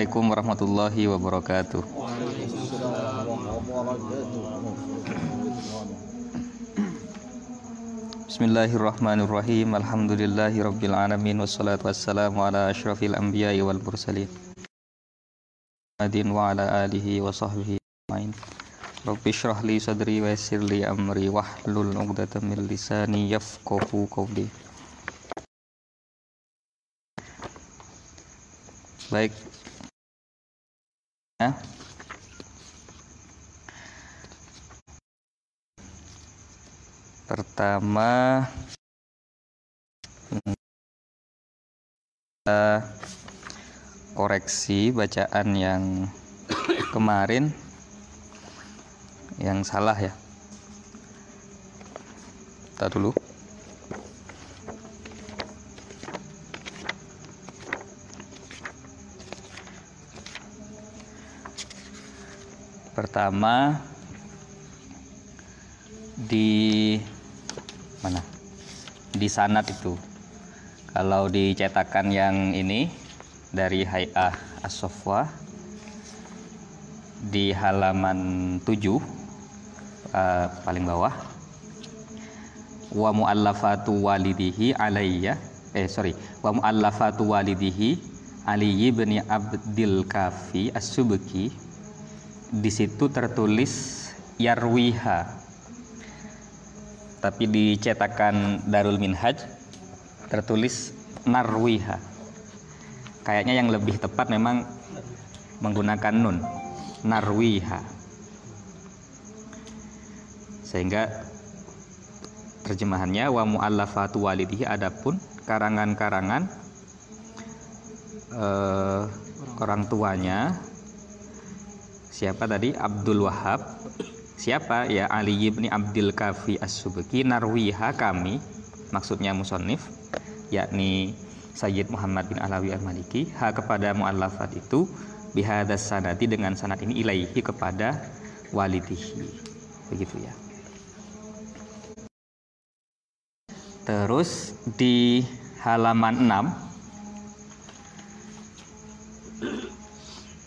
Assalamualaikum warahmatullahi wabarakatuh. Bismillahirrahmanirrahim. Alhamdulillahi rabbil alamin wassalatu wassalamu ala asyrafil anbiya'i wal mursalin. Muhammadin wa ala alihi wa sahbihi ajmain. Rabbi shrah li sadri wa yassir li amri wahlul 'uqdatam min lisani yafqahu qawli. Baik. Ya. Pertama kita koreksi bacaan yang kemarin yang salah ya. Kita dulu. Pertama di mana? Di sanat itu. Kalau dicetakan yang ini dari Hay'ah As-Sofwa di halaman 7 uh, paling bawah wa muallafatu walidihi alayya eh sorry wa muallafatu walidihi Ali bin Abdil Kafi As-Subki di situ tertulis yarwiha. Tapi dicetakan Darul Minhaj tertulis narwiha. Kayaknya yang lebih tepat memang menggunakan nun narwiha. Sehingga terjemahannya wa muallafatu walidihi adapun karangan-karangan eh, orang tuanya siapa tadi? Abdul Wahab. Siapa? Ya Ali bin Abdul Kafi As-Subki. Narwiha kami maksudnya musonif yakni Sayyid Muhammad bin Alawi Al-Maliki. Ha kepada muallafat itu bihadas sanati dengan sanad ini ilaihi kepada walidihi. Begitu ya. Terus di halaman 6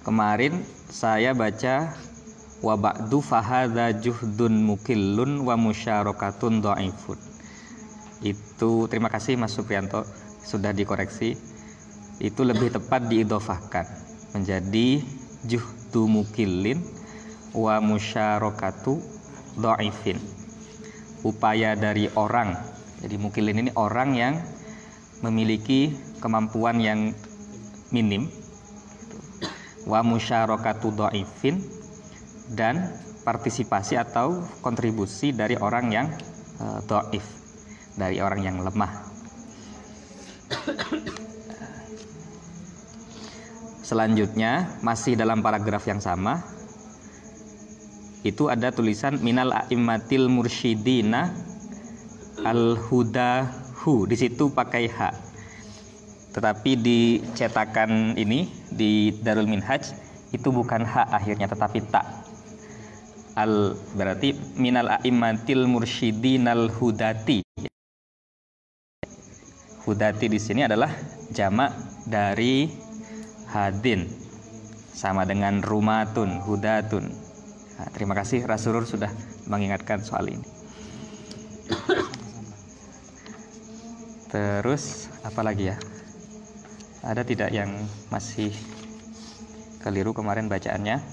kemarin saya baca wa ba'du fahadha juhdun mukillun wa musyarakatun dhaifun. Itu terima kasih Mas Supriyanto sudah dikoreksi. Itu lebih tepat diidofahkan menjadi juhdu mukillin wa musyarakatu dhaifin. Upaya dari orang. Jadi mukillin ini orang yang memiliki kemampuan yang minim wa musyarakatu dhaifin dan partisipasi atau kontribusi dari orang yang uh, doif dari orang yang lemah. Selanjutnya masih dalam paragraf yang sama itu ada tulisan minal a'immatil mursyidina al hudahu di situ pakai h tetapi di cetakan ini di Darul Minhaj itu bukan h akhirnya tetapi tak. Al berarti minal a'immatil mursyidinal hudati. Hudati di sini adalah jamak dari hadin sama dengan rumatun hudatun. Nah, terima kasih Rasulur sudah mengingatkan soal ini. Terus apa lagi ya ada tidak yang masih keliru kemarin bacaannya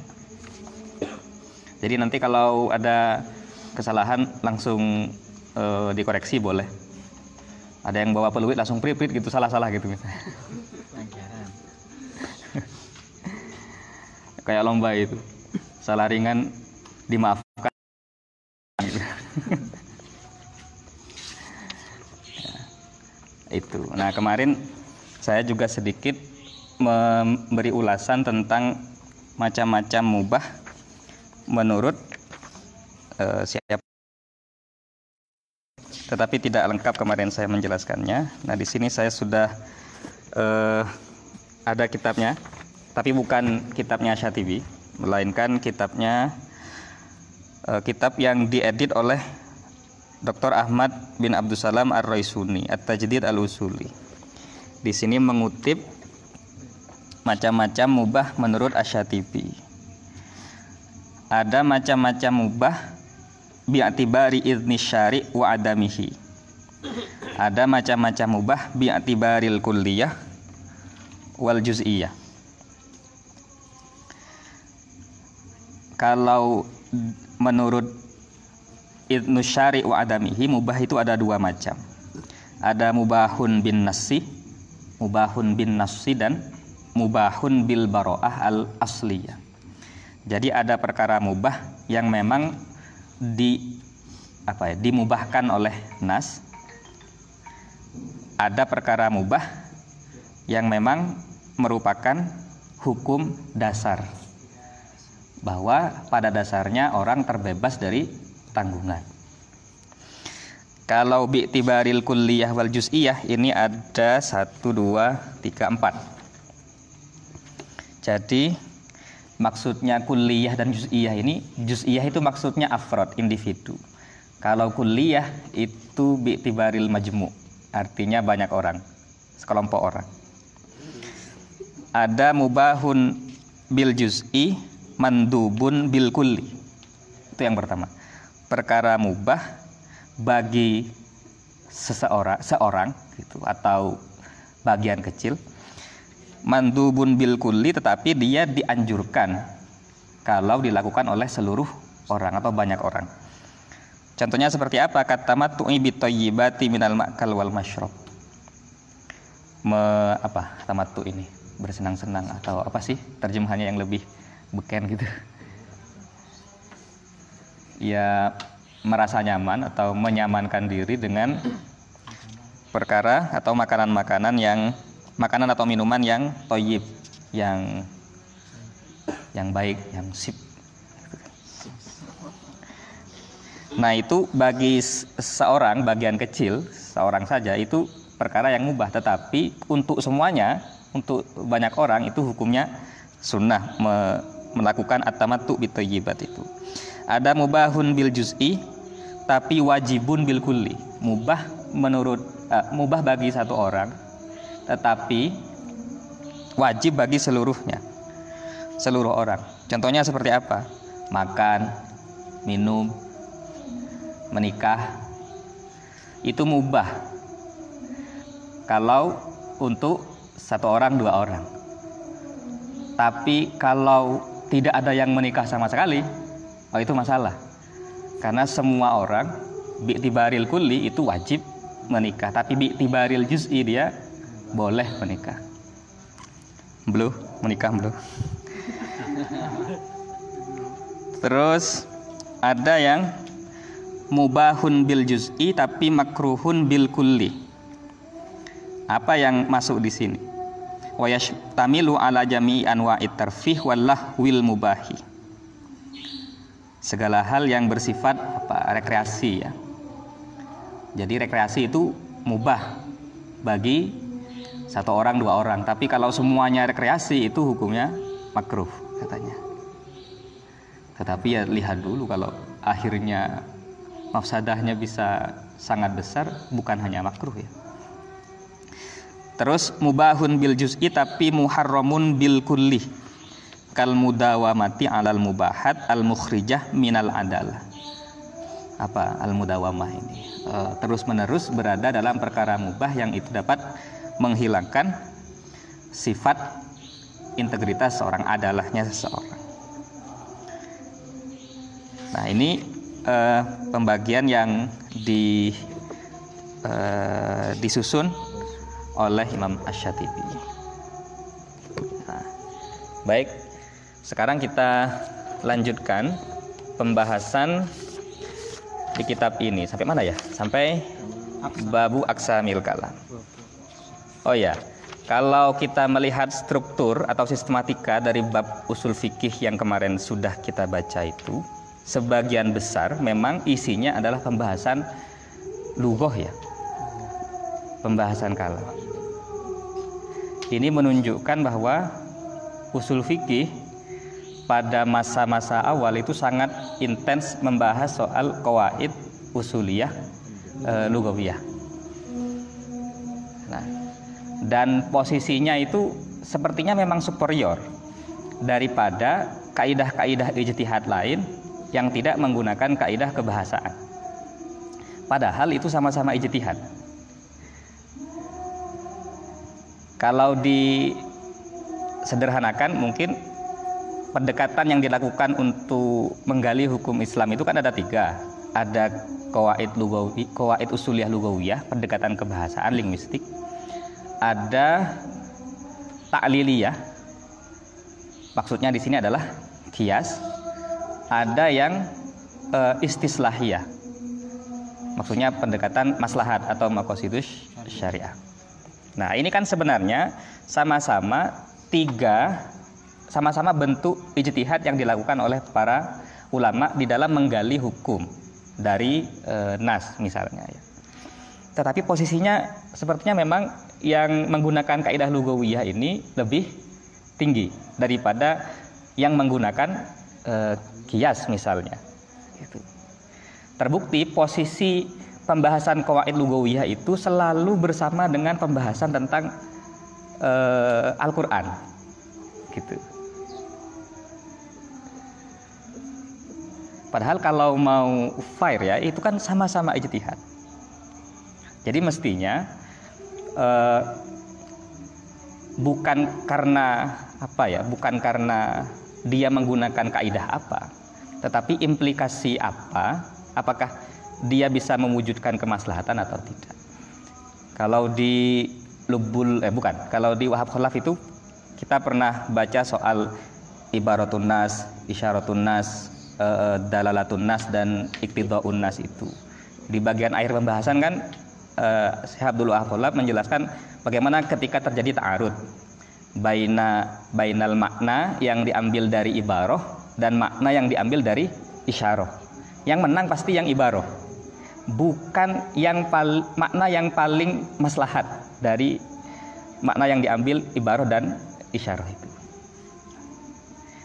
jadi nanti kalau ada kesalahan langsung e, dikoreksi boleh. Ada yang bawa peluit langsung prit-prit gitu salah-salah gitu misalnya. Kayak lomba itu. Salah ringan dimaafkan. Gitu. ya, itu. Nah, kemarin saya juga sedikit memberi ulasan tentang macam-macam mubah menurut uh, siapa tetapi tidak lengkap kemarin saya menjelaskannya. Nah, di sini saya sudah uh, ada kitabnya, tapi bukan kitabnya Syatibi, melainkan kitabnya uh, kitab yang diedit oleh Dr. Ahmad bin Abdussalam Ar-Raisuni At-Tajdid Al-Usuli. Di sini mengutip macam-macam mubah menurut Asyatibi. Ada macam-macam mubah bi'atibari idni syari' wa adamihi. Ada macam-macam mubah bi'atibaril kulliyah wal juz'iyah. Kalau menurut idnu syari' wa adamihi mubah itu ada dua macam. Ada mubahun bin nasi, mubahun bin nasi dan mubahun bil baro'ah al asliyah. Jadi ada perkara mubah yang memang di apa ya, dimubahkan oleh nas. Ada perkara mubah yang memang merupakan hukum dasar bahwa pada dasarnya orang terbebas dari tanggungan. Kalau bi'tibaril kulliyah wal juz'iyah ini ada 1 2 3 4. Jadi maksudnya kuliah dan juz'iyah ini juz'iyah itu maksudnya afrod individu. Kalau kuliah itu bi'tibaril majmu artinya banyak orang, sekelompok orang. Ada mubahun bil juz'i mandubun bil kulli. Itu yang pertama. Perkara mubah bagi seseorang seorang gitu atau bagian kecil mandubun bil kulli tetapi dia dianjurkan kalau dilakukan oleh seluruh orang atau banyak orang. Contohnya seperti apa? Kata matu'i bitoyibati minal ma'kal wal masyrab. Me, apa tamattu ini? Bersenang-senang atau apa sih terjemahannya yang lebih beken gitu? Ya merasa nyaman atau menyamankan diri dengan perkara atau makanan-makanan yang makanan atau minuman yang toyib, yang yang baik, yang sip. Nah itu bagi seorang bagian kecil, seorang saja itu perkara yang mubah. Tetapi untuk semuanya, untuk banyak orang itu hukumnya sunnah me melakukan atamatu bitoyibat itu. Ada mubahun bil juz'i, tapi wajibun bil kulli. Mubah menurut uh, mubah bagi satu orang tetapi wajib bagi seluruhnya seluruh orang. Contohnya seperti apa? Makan minum menikah itu mubah. Kalau untuk satu orang dua orang. Tapi kalau tidak ada yang menikah sama sekali oh itu masalah. Karena semua orang bi'tibaril kulli itu wajib menikah. Tapi bi'tibaril juz'i dia boleh menikah. Belum menikah belum terus ada yang mubahun bil juz'i tapi makruhun bil kulli. Apa yang masuk di sini? Wa tamilu ala jami'i anwa'it tarfih wallah wil mubahi segala hal yang bersifat apa rekreasi ya. Jadi rekreasi itu mubah bagi satu orang dua orang. Tapi kalau semuanya rekreasi itu hukumnya makruh katanya. Tetapi ya lihat dulu kalau akhirnya mafsadahnya bisa sangat besar bukan hanya makruh ya. Terus mubahun bil juz'i tapi muharramun bil kulli kal mudawamati alal mubahat al mukhrijah minal adalah apa al mudawamah ini e, terus menerus berada dalam perkara mubah yang itu dapat menghilangkan sifat integritas seorang adalahnya seseorang. Nah ini eh, pembagian yang di eh, disusun oleh Imam Ash-Shatibi. Nah, baik, sekarang kita lanjutkan pembahasan di kitab ini sampai mana ya? Sampai babu aksamil kalam. Oh ya, kalau kita melihat struktur atau sistematika dari bab usul fikih yang kemarin sudah kita baca itu, sebagian besar memang isinya adalah pembahasan lugoh ya, pembahasan kalam. Ini menunjukkan bahwa usul fikih pada masa-masa awal itu sangat intens membahas soal kawaid usuliyah e, lugawiyah. Nah, dan posisinya itu sepertinya memang superior daripada kaidah-kaidah ijtihad lain yang tidak menggunakan kaidah kebahasaan. Padahal itu sama-sama ijtihad. Kalau disederhanakan mungkin pendekatan yang dilakukan untuk menggali hukum Islam itu kan ada tiga. Ada kawaid lugawi, kawaid usuliyah lugawiyah, pendekatan kebahasaan linguistik. Ada ta'liliyah. Maksudnya di sini adalah kias. Ada yang e, istislahiyah. Maksudnya pendekatan maslahat atau makosidus syariah. Nah, ini kan sebenarnya sama-sama tiga sama-sama bentuk ijtihad yang dilakukan oleh para ulama di dalam menggali hukum dari e, nas misalnya ya. Tetapi posisinya sepertinya memang yang menggunakan kaidah lugawiyah ini lebih tinggi daripada yang menggunakan e, kias misalnya. Gitu. Terbukti posisi pembahasan kawaid lugawiyah itu selalu bersama dengan pembahasan tentang uh, Al-Qur'an. Gitu. Padahal kalau mau fire ya itu kan sama-sama ijtihad. Jadi mestinya uh, bukan karena apa ya, bukan karena dia menggunakan kaidah apa, tetapi implikasi apa, apakah dia bisa mewujudkan kemaslahatan atau tidak. Kalau di Lubul eh bukan, kalau di Wahab Khalaf itu kita pernah baca soal ibaratun nas, isyaratun nas, e, dalalatun nas dan iktidhaun nas itu. Di bagian akhir pembahasan kan e, Syekh Abdul Wahab menjelaskan bagaimana ketika terjadi ta'arud baina bainal makna yang diambil dari ibaroh dan makna yang diambil dari isyarah. Yang menang pasti yang ibaroh bukan yang pal, makna yang paling maslahat dari makna yang diambil ibarat dan isyarah itu.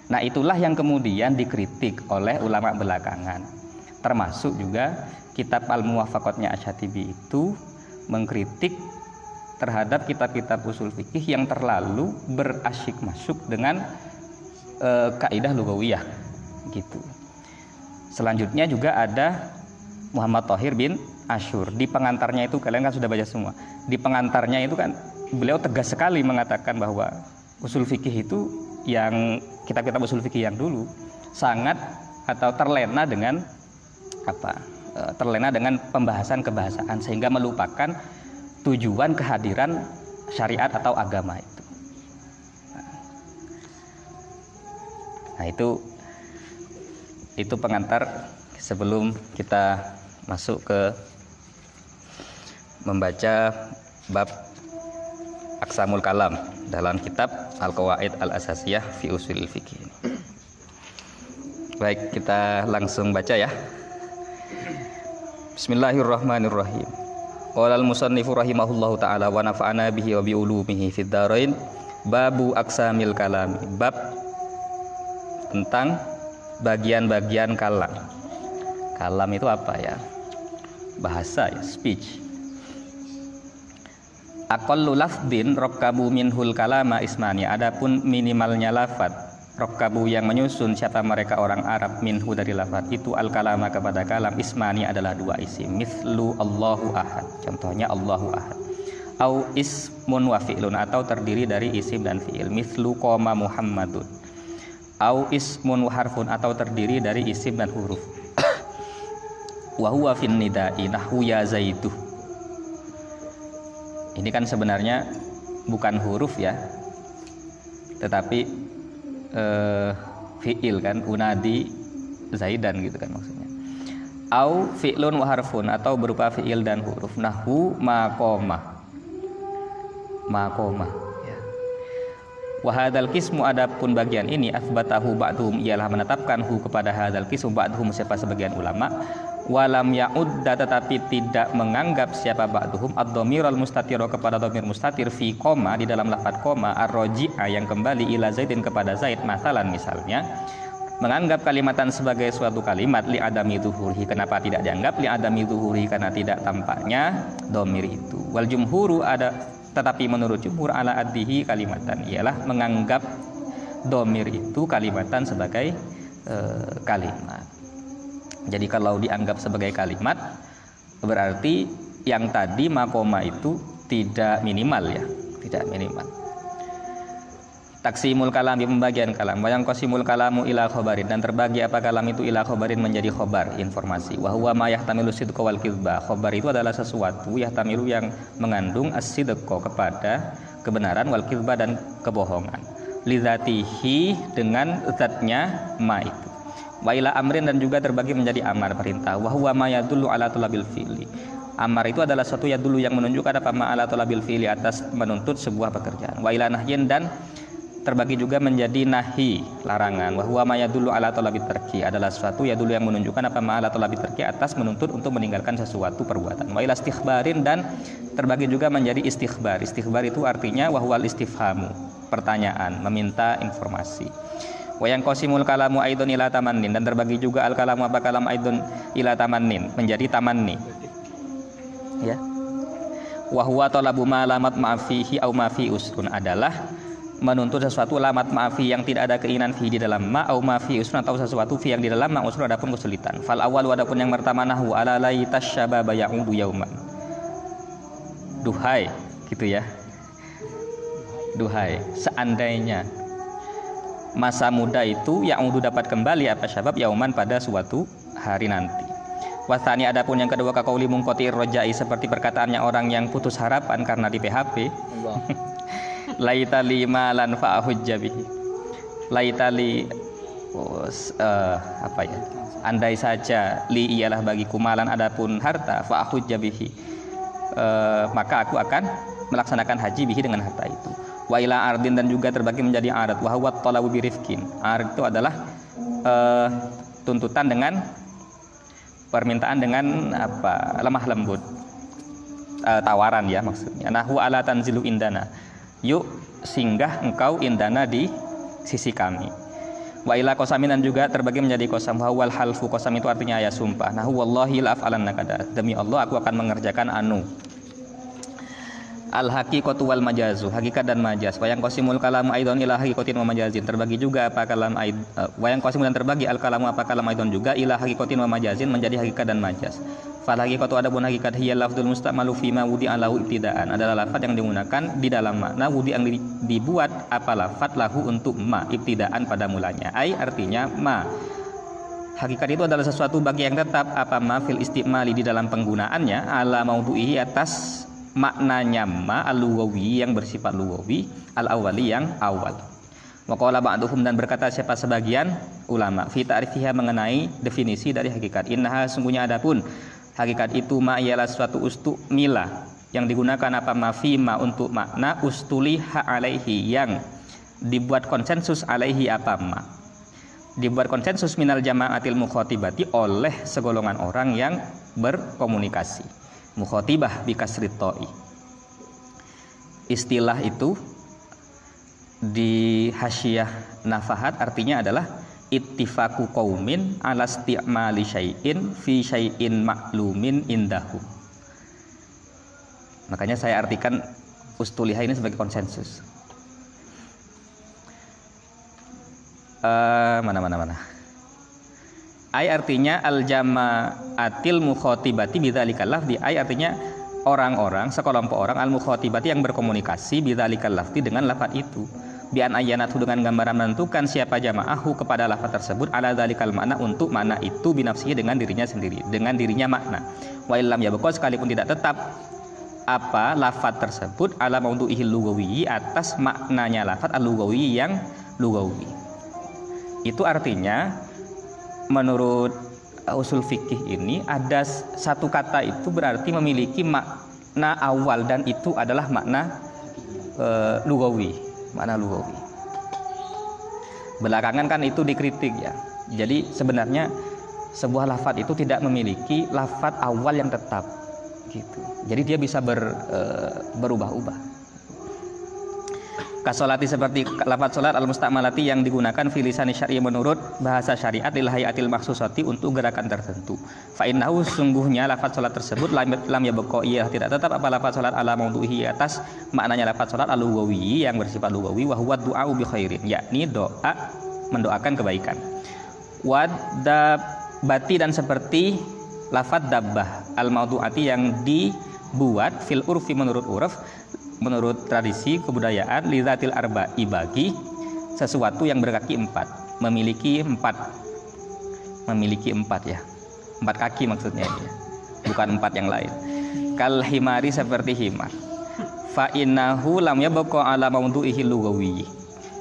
Nah, itulah yang kemudian dikritik oleh ulama belakangan. Termasuk juga kitab Al-Muwafaqatnya Asyatibi itu mengkritik terhadap kitab-kitab usul fikih yang terlalu berasyik masuk dengan e, kaidah lugawiyah gitu. Selanjutnya juga ada Muhammad Tohir bin Ashur. Di pengantarnya itu kalian kan sudah baca semua. Di pengantarnya itu kan beliau tegas sekali mengatakan bahwa usul fikih itu yang kitab-kitab usul fikih yang dulu sangat atau terlena dengan apa? E, terlena dengan pembahasan kebahasaan sehingga melupakan tujuan kehadiran syariat atau agama itu. Nah, itu itu pengantar sebelum kita masuk ke membaca bab Aksamul Kalam dalam kitab Al-Qawaid Al-Asasiyah fi Usul Fikih. Baik, kita langsung baca ya. Bismillahirrahmanirrahim. Qala al-musannifu rahimahullahu taala wa nafa'ana bihi wa bi ulumihi fid dharain. Babu aksamil kalam. Bab tentang bagian-bagian kalam. Kalam itu apa ya? bahasa ya, speech. Aqallu lafdin rokkabu minhul kalama ismani. Adapun minimalnya lafad rokkabu yang menyusun siapa mereka orang Arab minhu dari lafad itu al kalama kepada kalam ismani adalah dua isim. Mithlu Allahu ahad. Contohnya Allahu ahad. Au ismun wa fi'lun atau terdiri dari isim dan fi'il. Mithlu koma Muhammadun. Au ismun wa harfun atau terdiri dari isim dan huruf wa huwa fin nida'i ya zaidu ini kan sebenarnya bukan huruf ya tetapi eh, fiil kan unadi zaidan gitu kan maksudnya. Au fi'lun wa harfun atau berupa fiil dan huruf. Nahwu maqama maqama ya. wa adapun bagian ini asbatahu ba'dhum ialah menetapkan hu kepada hadzal kismu ba'dhum siapa sebagian ulama walam ya'udda tetapi tidak menganggap siapa ba'duhum ad-dhamiral mustatir kepada dhamir mustatir fi koma di dalam lafaz koma ar-raji'a yang kembali ila zaidin kepada zaid. Masalan misalnya menganggap kalimatan sebagai suatu kalimat li adami zuhuri kenapa tidak dianggap li adami zuhuri karena tidak tampaknya domir itu. Wal jumhuru ada tetapi menurut jumhur ala addihi kalimatan ialah menganggap domir itu kalimatan sebagai e, kalimat jadi kalau dianggap sebagai kalimat berarti yang tadi makoma itu tidak minimal ya tidak minimal. Taksimul kalam di pembagian kalam. Wayang kosimul kalamu ila khobarin. Dan terbagi apa kalam itu ila khobarin menjadi khobar informasi. Wahwa ma yahtamilu sidqa wal kidba. Khobar itu adalah sesuatu yahtamilu yang mengandung asidqo kepada kebenaran wal kidba dan kebohongan. Lidatihi dengan zatnya ma itu wa ila amrin dan juga terbagi menjadi amar perintah. Wahwa ma yadullu ala tulabil fi'li. Amar itu adalah satu ya dulu yang menunjukkan apa? Ma'ala tolabil fi'li atas menuntut sebuah pekerjaan. Wa ila nahyin dan terbagi juga menjadi nahi larangan. Wahwa maya dulu ala tolabit terki adalah sesuatu ya dulu yang menunjukkan apa? Ma ala tolabit terki atas menuntut untuk meninggalkan sesuatu perbuatan. Wa istighbarin dan terbagi juga menjadi istighbar istighbar itu artinya wahwal istifhamu pertanyaan meminta informasi wa yang kalamu aidon ila tamannin. Dan terbagi juga al kalamu apa kalam aidon ila tamannin. Menjadi tamanni. Ya. Wahwa tolabu malamat ma'afihi au ma'fi usrun. Adalah menuntut sesuatu lamat maafi yang tidak ada keinginan fi di dalam ma au maafi usun atau sesuatu fi yang di dalam ma usun adapun kesulitan. Fal awal adapun yang pertama nahu ala laitas syababa ya'udu yauman. Duhai gitu ya. Duhai seandainya masa muda itu yang udu dapat kembali apa syabab yauman pada suatu hari nanti. Wasani adapun yang kedua kakauli mungkoti rojai seperti perkataannya orang yang putus harapan karena di PHP laitali malan fa'ahujja bihi laitali oh, uh, apa ya? Andai saja li ialah bagiku malan adapun harta fa'ahujja bihi uh, maka aku akan melaksanakan haji bihi dengan harta itu wa ila ardin dan juga terbagi menjadi arat wa huwa talabu birifkin ard itu adalah uh, tuntutan dengan permintaan dengan apa lemah lembut. Uh, tawaran ya maksudnya. Nahu ala tanzilu indana. Yuk singgah engkau indana di sisi kami. Wa ila kosamin dan juga terbagi menjadi kosam wal halfu. Kosam itu artinya ayat sumpah. Nah wallahi la nakada demi Allah aku akan mengerjakan anu al haqiqatu wal majazu hakikat dan majaz wayang kosimul kalam aidon ila haqiqatin wa majazin terbagi juga apa kalam aid uh, wayang kosimul dan terbagi al kalamu apa kalam aidon juga ila haqiqatin wa majazin menjadi hakikat dan majaz Fal hakikatu adapun hakikat hiya lafdul musta'malu fi ma wudi alahu ibtidaan adalah lafaz yang digunakan di dalam makna wudi yang dibuat apa lafaz lahu untuk ma ibtidaan pada mulanya. Ai artinya ma. Hakikat itu adalah sesuatu bagi yang tetap apa ma fil istimali di dalam penggunaannya ala maudhu'ihi atas maknanya ma al yang bersifat lugawi al awali yang awal. Waqala ba'duhum dan berkata siapa sebagian ulama fi ta'rifiha mengenai definisi dari hakikat. Innaha sungguhnya adapun hakikat itu ma ialah suatu ustu mila yang digunakan apa? Mafima untuk makna ustuliha alaihi yang dibuat konsensus alaihi apa? Ma. Dibuat konsensus minal jamaatil mukhotibati oleh segolongan orang yang berkomunikasi mukhotibah bikasritoi istilah itu di hasyiah nafahat artinya adalah ittifaku qaumin ala isti'mali syai'in fi syai'in maklumin indahu. Makanya saya artikan ustuliha ini sebagai konsensus. Uh, mana mana mana ay artinya al jamaatil mukhotibati bidzalikal lafdi ay artinya orang-orang sekelompok orang al mukhotibati yang berkomunikasi bidzalikal lafdi dengan lafaz itu. Bian ayanatu dengan gambaran menentukan siapa jamaahu kepada lafaz tersebut. Ala dalikal makna untuk makna itu binafsihi dengan dirinya sendiri dengan dirinya makna. Wa illam yabqa sekalipun tidak tetap apa lafaz tersebut? Ala maudhu'ihi lugawi atas maknanya lafaz al-lugawi yang lugawi itu artinya menurut usul fikih ini ada satu kata itu berarti memiliki makna awal dan itu adalah makna e, lugawi makna lugawi. Belakangan kan itu dikritik ya. Jadi sebenarnya sebuah lafat itu tidak memiliki lafat awal yang tetap gitu. Jadi dia bisa ber, e, berubah-ubah Kasolati seperti lafaz solat al mustamalati yang digunakan filisani syari menurut bahasa syariat lil hayatil maksusati untuk gerakan tertentu. Fa innahu sungguhnya lafaz solat tersebut lam, lam yabqa iya tidak tetap apa lafaz solat ala maudhuhi atas maknanya lafaz solat al yang bersifat lugawi wa huwa du'a bi khairin yakni doa mendoakan kebaikan. Wadabati dan seperti lafaz dabbah al mauduati yang dibuat fil urfi menurut uruf menurut tradisi kebudayaan lizatil arba'i bagi sesuatu yang berkaki empat memiliki empat memiliki empat ya empat kaki maksudnya ya bukan empat yang lain. Kal himari seperti himar. Fa innahu lam yabqa ala mawdu'ihi lugawi.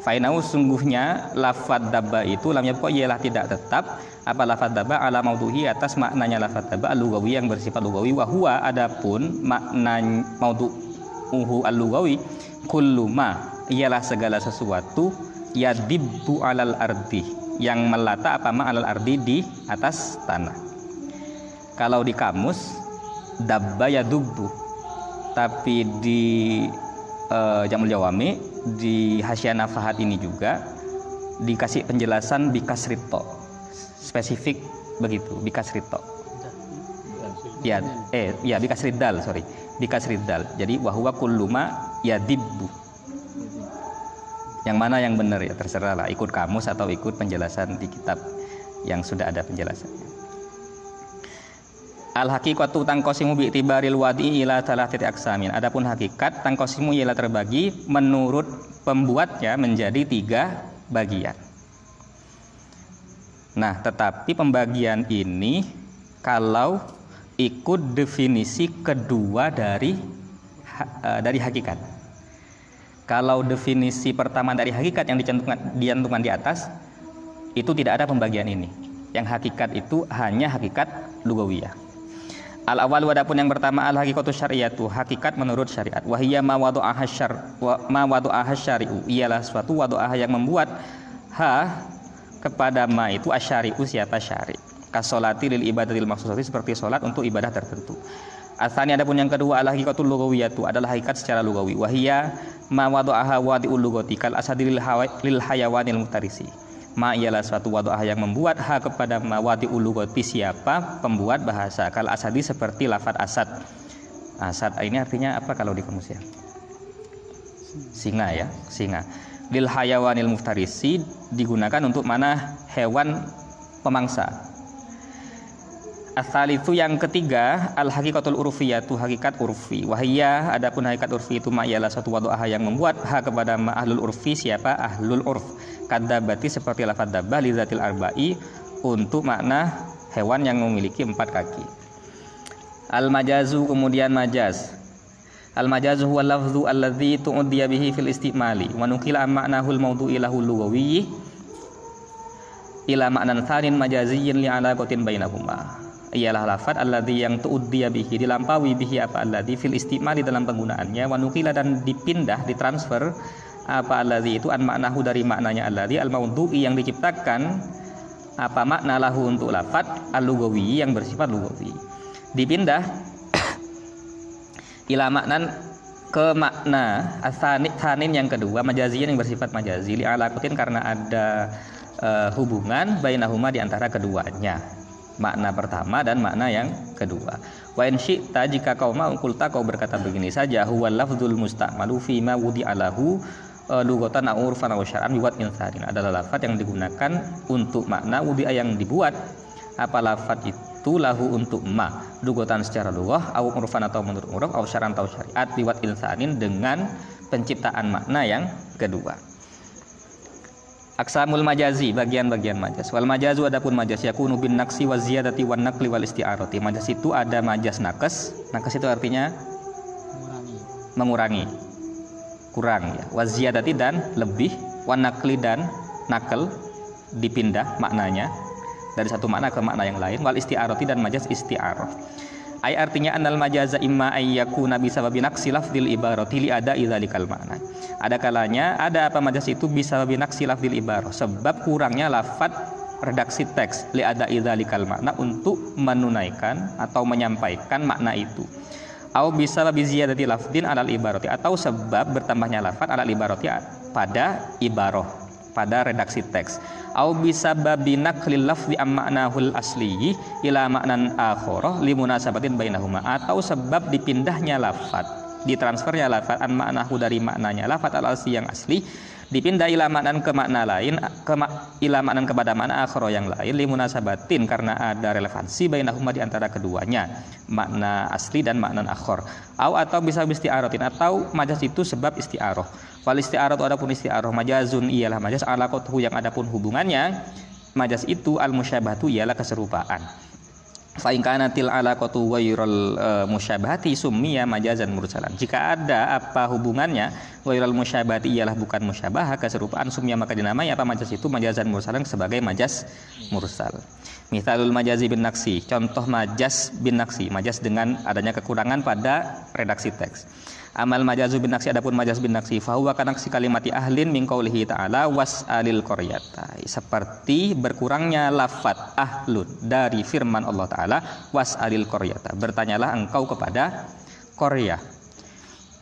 Fa innahu sungguhnya lafad dabba itu lam yabqa ialah tidak tetap apa lafad dabba ala mawduhi atas maknanya lafad dabba lugawi yang bersifat lugawi wa huwa adapun makna maudu uhu al-lugawi kullu ma ialah segala sesuatu yadibbu alal ardi yang melata apa ma alal ardi di atas tanah. Kalau di kamus dabba yadubbu tapi di uh, Jamul Jawami di Hasyiah Nafahat ini juga dikasih penjelasan bikasrito spesifik begitu bikasrito. Ya eh ya bikasridal sorry bikasridal jadi wahwa kulluma yadibbu yang mana yang benar ya terserah lah ikut kamus atau ikut penjelasan di kitab yang sudah ada penjelasannya Al hakikatu tangkosimu bi tibaril wadi ila titik aksamin. Adapun hakikat tangkosimu ialah terbagi menurut pembuatnya menjadi tiga bagian. Nah, tetapi pembagian ini kalau ikut definisi kedua dari uh, dari hakikat. Kalau definisi pertama dari hakikat yang dicantumkan, dicantumkan di atas itu tidak ada pembagian ini. Yang hakikat itu hanya hakikat lugawiyah. Al awal wadapun yang pertama al hakikatu syariatu hakikat menurut syariat. Wahiyya ma wadu'aha syar wa ma wadu'aha syari'u ialah suatu wadu'aha yang membuat ha kepada ma itu asyari'u siapa syari' kasolati lil ibadatil maksudati seperti solat untuk ibadah tertentu. Asani adapun yang kedua adalah hakikatul lugawiyatu adalah hakikat secara lugawi. Wahia ma wadu'aha wadi'ul lugati kal asadi lil, hayawanil mutarisi. Ma ialah suatu wadu'ah yang membuat ha kepada ma wadi'ul lugati siapa pembuat bahasa. Kal asadi seperti lafat asad. Asad ini artinya apa kalau di kamus ya? Singa ya, singa. Lil hayawanil muftarisi digunakan untuk mana hewan pemangsa Asal itu yang ketiga al hakikatul urfiyatu hakikat urfi. Wahia adapun hakikat urfi itu ialah suatu wadu'ah yang membuat ha kepada ma ahlul urfi siapa ahlul urf. Kadabati seperti lafad dabah lizatil arba'i untuk makna hewan yang memiliki empat kaki. Al majazu kemudian majaz. Al majazu huwa lafzu alladzi tu'diya bihi fil istimali wa nukila ma'nahul mawdu'i lahul lugawiyyi ila ma'nan tsanin majaziyyin li alaqatin bainahuma ialah lafad alladhi yang tu'uddiya bihi dilampaui bihi apa alladhi fil istimali dalam penggunaannya wa nukila dan dipindah ditransfer apa alladhi itu an maknahu dari maknanya alladhi al maudhu'i yang diciptakan apa makna lahu untuk lafad al lugawi yang bersifat lugawi dipindah ila maknan ke makna asanin yang kedua majazian yang bersifat majazi li alakutin karena ada uh, hubungan bainahuma di antara keduanya makna pertama dan makna yang kedua. Wa in syi'ta jika kau mau kulta kau berkata begini saja huwa lafzul musta'malu fi ma wudi'alahu e, lugatan au urfan au syar'an biwat insarin adalah lafaz yang digunakan untuk makna wudi'a yang dibuat apa lafaz itu lahu untuk ma lugatan secara lugah au urfan atau menurut uruf au syar'an atau syariat biwat insanin dengan penciptaan makna yang kedua. Aksamul majazi bagian-bagian majaz. Wal majazu adapun majaz yakunu bin naksi wa ziyadati wan naqli wal isti'arati. Majaz itu ada majaz nakes. Nakes itu artinya mengurangi. Mengurangi. Kurang ya. Wa ziyadati dan lebih, wan naqli dan nakal dipindah maknanya dari satu makna ke makna yang lain wal isti'arati dan majaz isti'arah ay artinya anal majaza imma ayyakuna bisababi naqsi lafdil ibarati li ada idzalikal makna. Ada kalanya ada apa majaz itu bisa naksi lafdil ibarah. Sebab kurangnya lafad redaksi teks li ada idzalikal makna untuk menunaikan atau menyampaikan makna itu. Au bisa ziyadati lafdin alal ibaroti atau sebab bertambahnya lafad alal ibaroti pada ibaroh pada redaksi teks au bisa babi naklil lafzi ammanahul asli ila maknan akhara limunasabatin bainahuma. Atau sebab dipindahnya lafad ditransfernya lafad an maknahu dari maknanya lafad al asli yang asli dipindah ila maknan ke makna lain ke ila maknan kepada makna akhara yang lain limunasabatin karena ada relevansi bainahuma di antara keduanya makna asli dan makna akhar au atau bisa isti'aratin atau majas itu sebab isti'arah wal isti'arah adapun isti'arah majazun ialah majas ala yang adapun hubungannya majas itu al musyabahatu ialah keserupaan fa in kanatil alaqatu ghairal uh, musyabahati summiya majazan mursalan. Jika ada apa hubungannya ghairal musyabahati ialah bukan musyabah keserupaan summiya maka dinamai apa majaz itu? Majazan mursalan sebagai majaz mursal. Mithalul majazi bin naksi. Contoh majaz bin naksi. Majaz dengan adanya kekurangan pada redaksi teks amal majazu bin naksi adapun majaz bin naksi fahuwa kanaksi kalimati ahlin min qaulihi ta'ala was'alil qaryata seperti berkurangnya lafat ahlun dari firman Allah taala was'alil qaryata. Bertanyalah engkau kepada Korea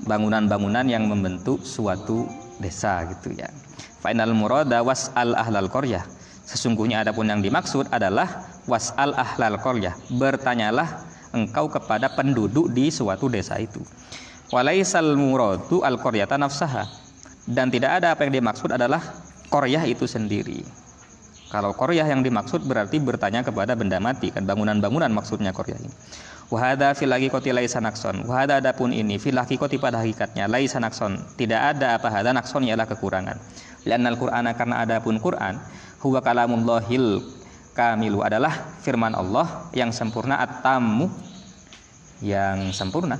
bangunan-bangunan yang membentuk suatu desa gitu ya. Final murada was'al ahlal qaryah. Sesungguhnya adapun yang dimaksud adalah was'al ahlal qaryah. Bertanyalah engkau kepada penduduk di suatu desa itu walaisal muradu al qaryata nafsaha. Dan tidak ada apa yang dimaksud adalah qaryah itu sendiri. Kalau qaryah yang dimaksud berarti bertanya kepada benda mati kan? Bangunan-bangunan maksudnya qaryah ini. Wahada fil koti laisa nakson wahada adapun ini fil koti pada hakikatnya laisa nakson tidak ada apa hada nakson ialah kekurangan. Lianna al-qur'ana karena adapun Quran huwa kalamullahil kamilu adalah firman Allah yang sempurna at-tammu yang sempurna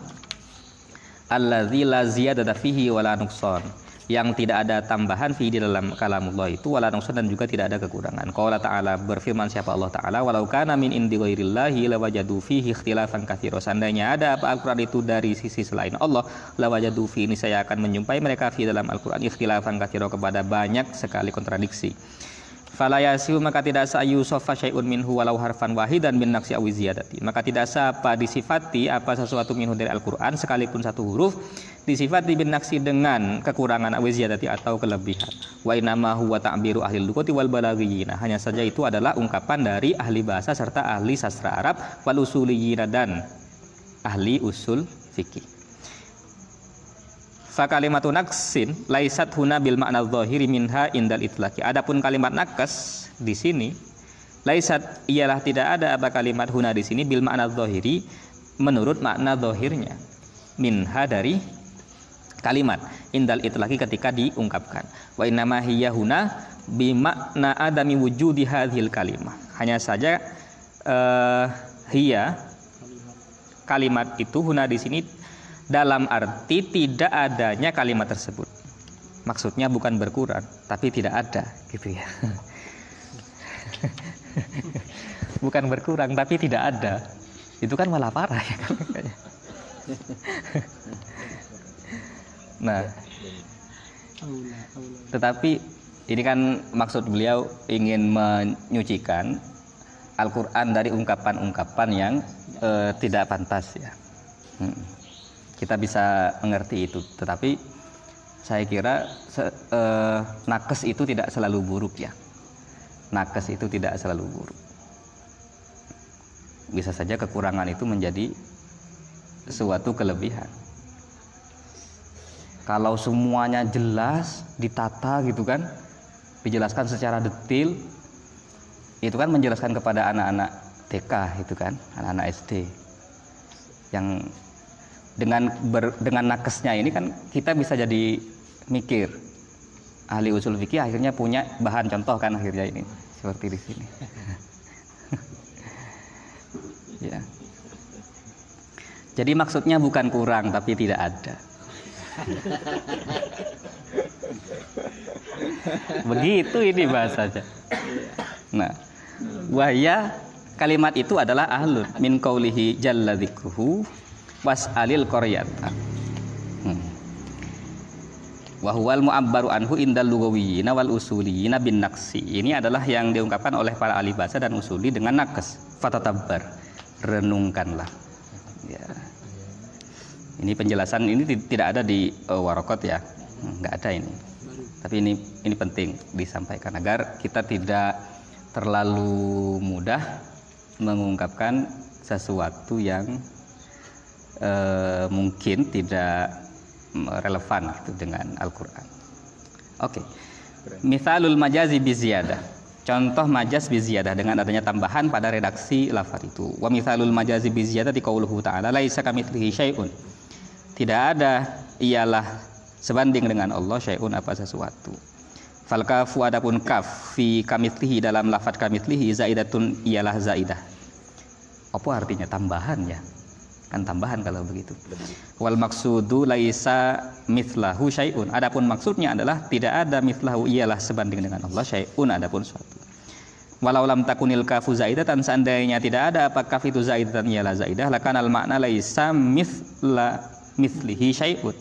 alladzi la ziyadata fihi wala nuqsan yang tidak ada tambahan fi di dalam kalamullah itu wala nuqsan dan juga tidak ada kekurangan. Qala ta'ala berfirman siapa Allah taala walau kana min indi ghairillahi lawajadu fihi ikhtilafan katsira. Seandainya ada apa Al-Qur'an itu dari sisi selain Allah lawajadu fi ini saya akan menjumpai mereka fi dalam Al-Qur'an ikhtilafan katsira kepada banyak sekali kontradiksi fala yasiu maka tidak sa yusofa syai'un minhu walau harfan wahidan min naqsi awi ziyadati. Maka tidak sa apa disifati apa sesuatu minhu dari Al-Qur'an sekalipun satu huruf disifati bin naksi dengan kekurangan awi ziyadati atau kelebihan. Wa inama huwa ta'biru ahli lughati wal balaghiyina. Hanya saja itu adalah ungkapan dari ahli bahasa serta ahli sastra Arab wal usuliyina ahli usul fikih Fa kalimatu naksin laisat huna bil makna dhahiri minha indal itlaqi. Adapun kalimat nakes di sini laisat ialah tidak ada apa kalimat huna di sini bil makna dhahiri menurut makna zahirnya minha dari kalimat indal itlaqi ketika diungkapkan. Wa innama hiya huna bi makna adami wujudi hadhil kalimah. Hanya saja uh, hiya kalimat itu huna di sini dalam arti tidak adanya kalimat tersebut. Maksudnya bukan berkurang, tapi tidak ada, gitu ya. bukan berkurang, tapi tidak ada. Itu kan malah parah ya nah, tetapi ini kan maksud beliau ingin menyucikan Al-Quran dari ungkapan-ungkapan yang uh, tidak pantas ya. Hmm kita bisa mengerti itu. Tetapi saya kira se, eh, nakes itu tidak selalu buruk ya. Nakes itu tidak selalu buruk. Bisa saja kekurangan itu menjadi suatu kelebihan. Kalau semuanya jelas ditata gitu kan dijelaskan secara detail itu kan menjelaskan kepada anak-anak TK itu kan anak-anak SD yang dengan ber, dengan nakesnya ini kan kita bisa jadi mikir. Ahli usul fikih akhirnya punya bahan contoh kan akhirnya ini seperti di sini. Ya. Jadi maksudnya bukan kurang tapi tidak ada. Begitu ini bahasanya. Nah wahya kalimat itu adalah ahlun min qaulihi jalla was'alil qaryata hmm. wa huwal mu'abbaru anhu indal lugawiyina wal usuliyina bin naqsi. Ini adalah yang diungkapkan oleh para ahli bahasa dan usuli dengan nakes. Fatatabbar renungkanlah. Ya. Ini penjelasan ini tidak ada di uh, warokot ya, nggak ada ini. Tapi ini ini penting disampaikan agar kita tidak terlalu mudah mengungkapkan sesuatu yang uh, mungkin tidak relevan gitu dengan Al-Quran. Oke, okay. misalul majazi biziyadah. Contoh majaz biziyadah dengan adanya tambahan pada redaksi lafaz itu. Wa mithalul majazi biziyadah di qauluhu ta'ala laisa kamitslihi syai'un. Tidak ada ialah sebanding dengan Allah syai'un apa sesuatu. Fal kafu adapun kaf fi kamitslihi dalam lafaz kamitslihi zaidatun ialah zaidah. Apa artinya tambahan ya? Kan tambahan kalau begitu. Wal maksudu laisa mithlahu syai'un. Adapun maksudnya adalah tidak ada mithlahu ialah sebanding dengan Allah syai'un adapun suatu. Walau lam takunil kafu zaidatan seandainya tidak ada apa kaf itu zaidatan ialah zaidah? Lakan al makna laisa mithla mithlihi syai'un.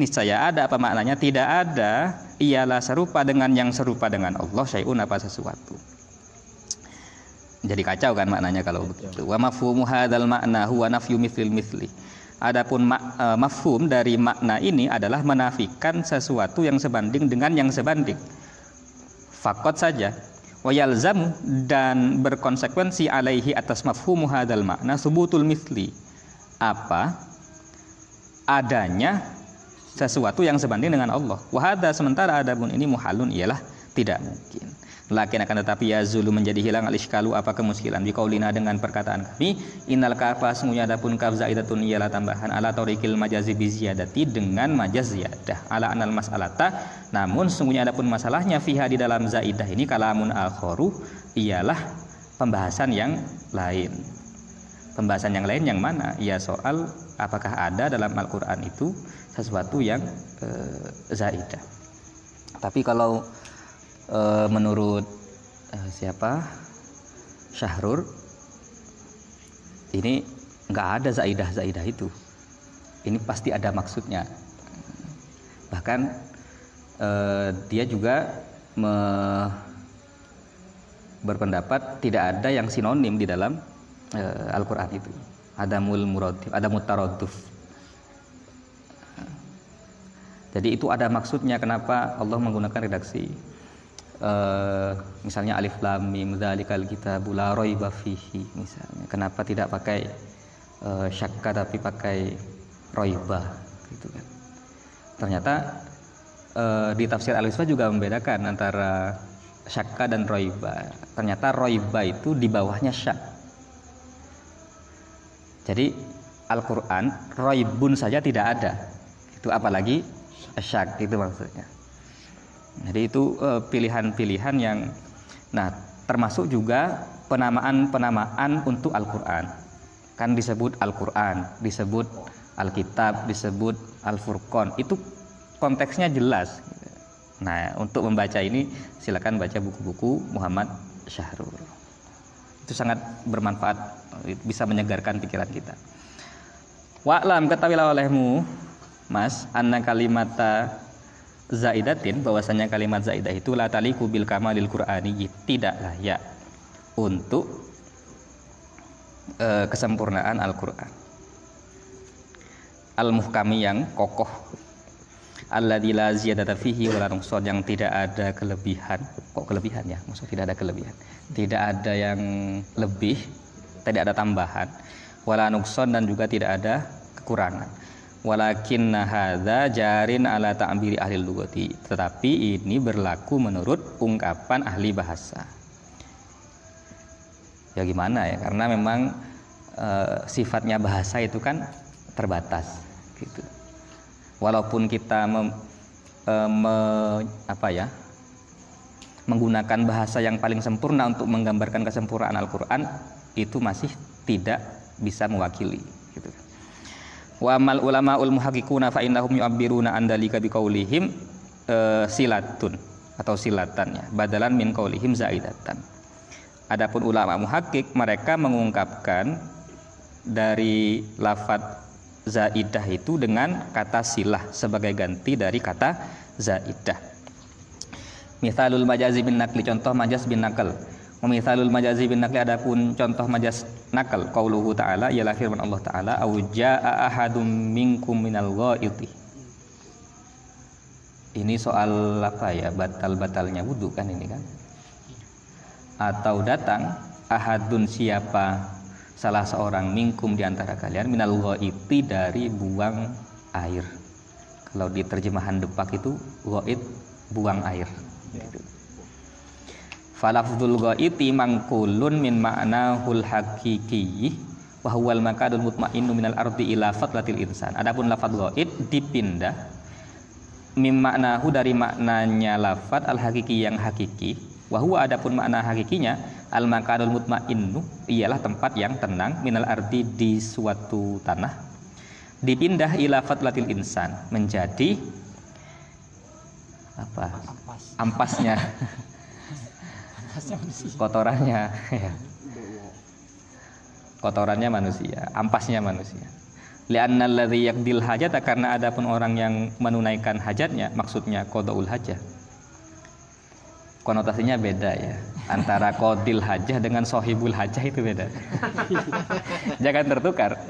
Niscaya ada apa maknanya? Tidak ada ialah serupa dengan yang serupa dengan Allah syai'un apa sesuatu jadi kacau kan maknanya kalau begitu wa mafhumu hadzal makna huwa nafyu mithlil mithli Adapun ma e, mafhum dari makna ini adalah menafikan sesuatu yang sebanding dengan yang sebanding. Fakot saja. Wayalzamu dan berkonsekuensi alaihi atas mafhumu hadal makna subutul mithli. Apa? Adanya sesuatu yang sebanding dengan Allah. Wahada sementara adapun ini muhalun ialah tidak mungkin. Lakin akan tetapi ya zulu menjadi hilang al-iskalu apa kemuskilan kaulina dengan perkataan kami innal kafa sungguhnya adapun kaf zaidatun ialah tambahan ala tariqil majazi bi ziyadati dengan majaz ziyadah ala anal mas'alata. Namun sungguhnya adapun masalahnya fiha di dalam zaidah ini kalamun akharu ialah pembahasan yang lain. Pembahasan yang lain yang mana? Ya soal apakah ada dalam Al-Qur'an itu sesuatu yang e, zaidah. Tapi kalau e, menurut e, siapa? Syahrur ini nggak ada zaidah zaidah itu. Ini pasti ada maksudnya. Bahkan e, dia juga me, berpendapat tidak ada yang sinonim di dalam e, Al-Quran itu. Ada mul muradif ada mutaroduf jadi itu ada maksudnya kenapa Allah menggunakan redaksi uh, misalnya alif lam mim dzalikal kitabu la raiba fihi misalnya. Kenapa tidak pakai uh, syakka tapi pakai raiba gitu kan. Ternyata uh, di tafsir al juga membedakan antara syakka dan roiba ternyata roiba itu di bawahnya syak jadi Al-Quran roibun saja tidak ada. Itu apalagi syak itu maksudnya jadi itu eh, pilihan-pilihan yang nah termasuk juga penamaan-penamaan untuk Al-Qur'an. Kan disebut Al-Qur'an, disebut Alkitab, disebut Al-Furqan. Itu konteksnya jelas. Nah, untuk membaca ini silakan baca buku-buku Muhammad Syahrul. Itu sangat bermanfaat, bisa menyegarkan pikiran kita. Wa'lam ketahuilah olehmu, Mas, anna kalimata zaidatin bahwasanya kalimat zaidah itu la taliku bil kamalil qur'ani tidak layak untuk e, kesempurnaan Al-Qur'an. Al-muhkami yang kokoh alladzi la ziyadata fihi wala nuqsan yang tidak ada kelebihan. Kok kelebihan ya? Maksud tidak ada kelebihan. Tidak ada yang lebih, tidak ada tambahan. Wala nuqsan dan juga tidak ada kekurangan walakin hadza jarin ala ta'biri ahli lugati tetapi ini berlaku menurut ungkapan ahli bahasa. Ya gimana ya? Karena memang e, sifatnya bahasa itu kan terbatas gitu. Walaupun kita mem, e, me, apa ya? Menggunakan bahasa yang paling sempurna untuk menggambarkan kesempurnaan Al-Qur'an itu masih tidak bisa mewakili wa amal ulama ul muhaqiquna fa innahum yu'abbiruna an dalika biqaulihim e, silatun atau silatan ya badalan min qaulihim zaidatan. Adapun ulama muhakkik mereka mengungkapkan dari lafat zaidah itu dengan kata silah sebagai ganti dari kata zaidah. Mithalul majazi bin nakli contoh majaz bin nakal Mithalul majazi bin nakli adapun contoh majaz nakal. Qauluhu ta'ala ialah firman Allah taala au jaa ahadum minkum minal ghaiti. Ini soal apa ya? Batal-batalnya wudhu kan ini kan? Atau datang ahadun siapa? Salah seorang minkum di antara kalian minal ghaiti dari buang air. Kalau di terjemahan Depak itu ghaid buang air. Gitu. Falafdul ghaiti mangkulun min ma'nahul hakiki wa huwal makadul mutmainnu minal ardi ila fatlatil insan. Adapun lafaz ghaid dipindah min maknahu dari maknanya lafaz al hakiki yang hakiki wa huwa adapun makna hakikinya al makadul mutmainnu ialah tempat yang tenang minal ardi di suatu tanah. Dipindah ila fatlatil insan menjadi apa? Ampasnya kotorannya. Ya. kotorannya manusia ampasnya manusia. Li'anna alladhi yakdil hajat karena ada pun orang yang menunaikan hajatnya maksudnya qadaul hajah. Konotasinya beda ya. Antara kodil hajah dengan sohibul hajah itu beda. Jangan tertukar.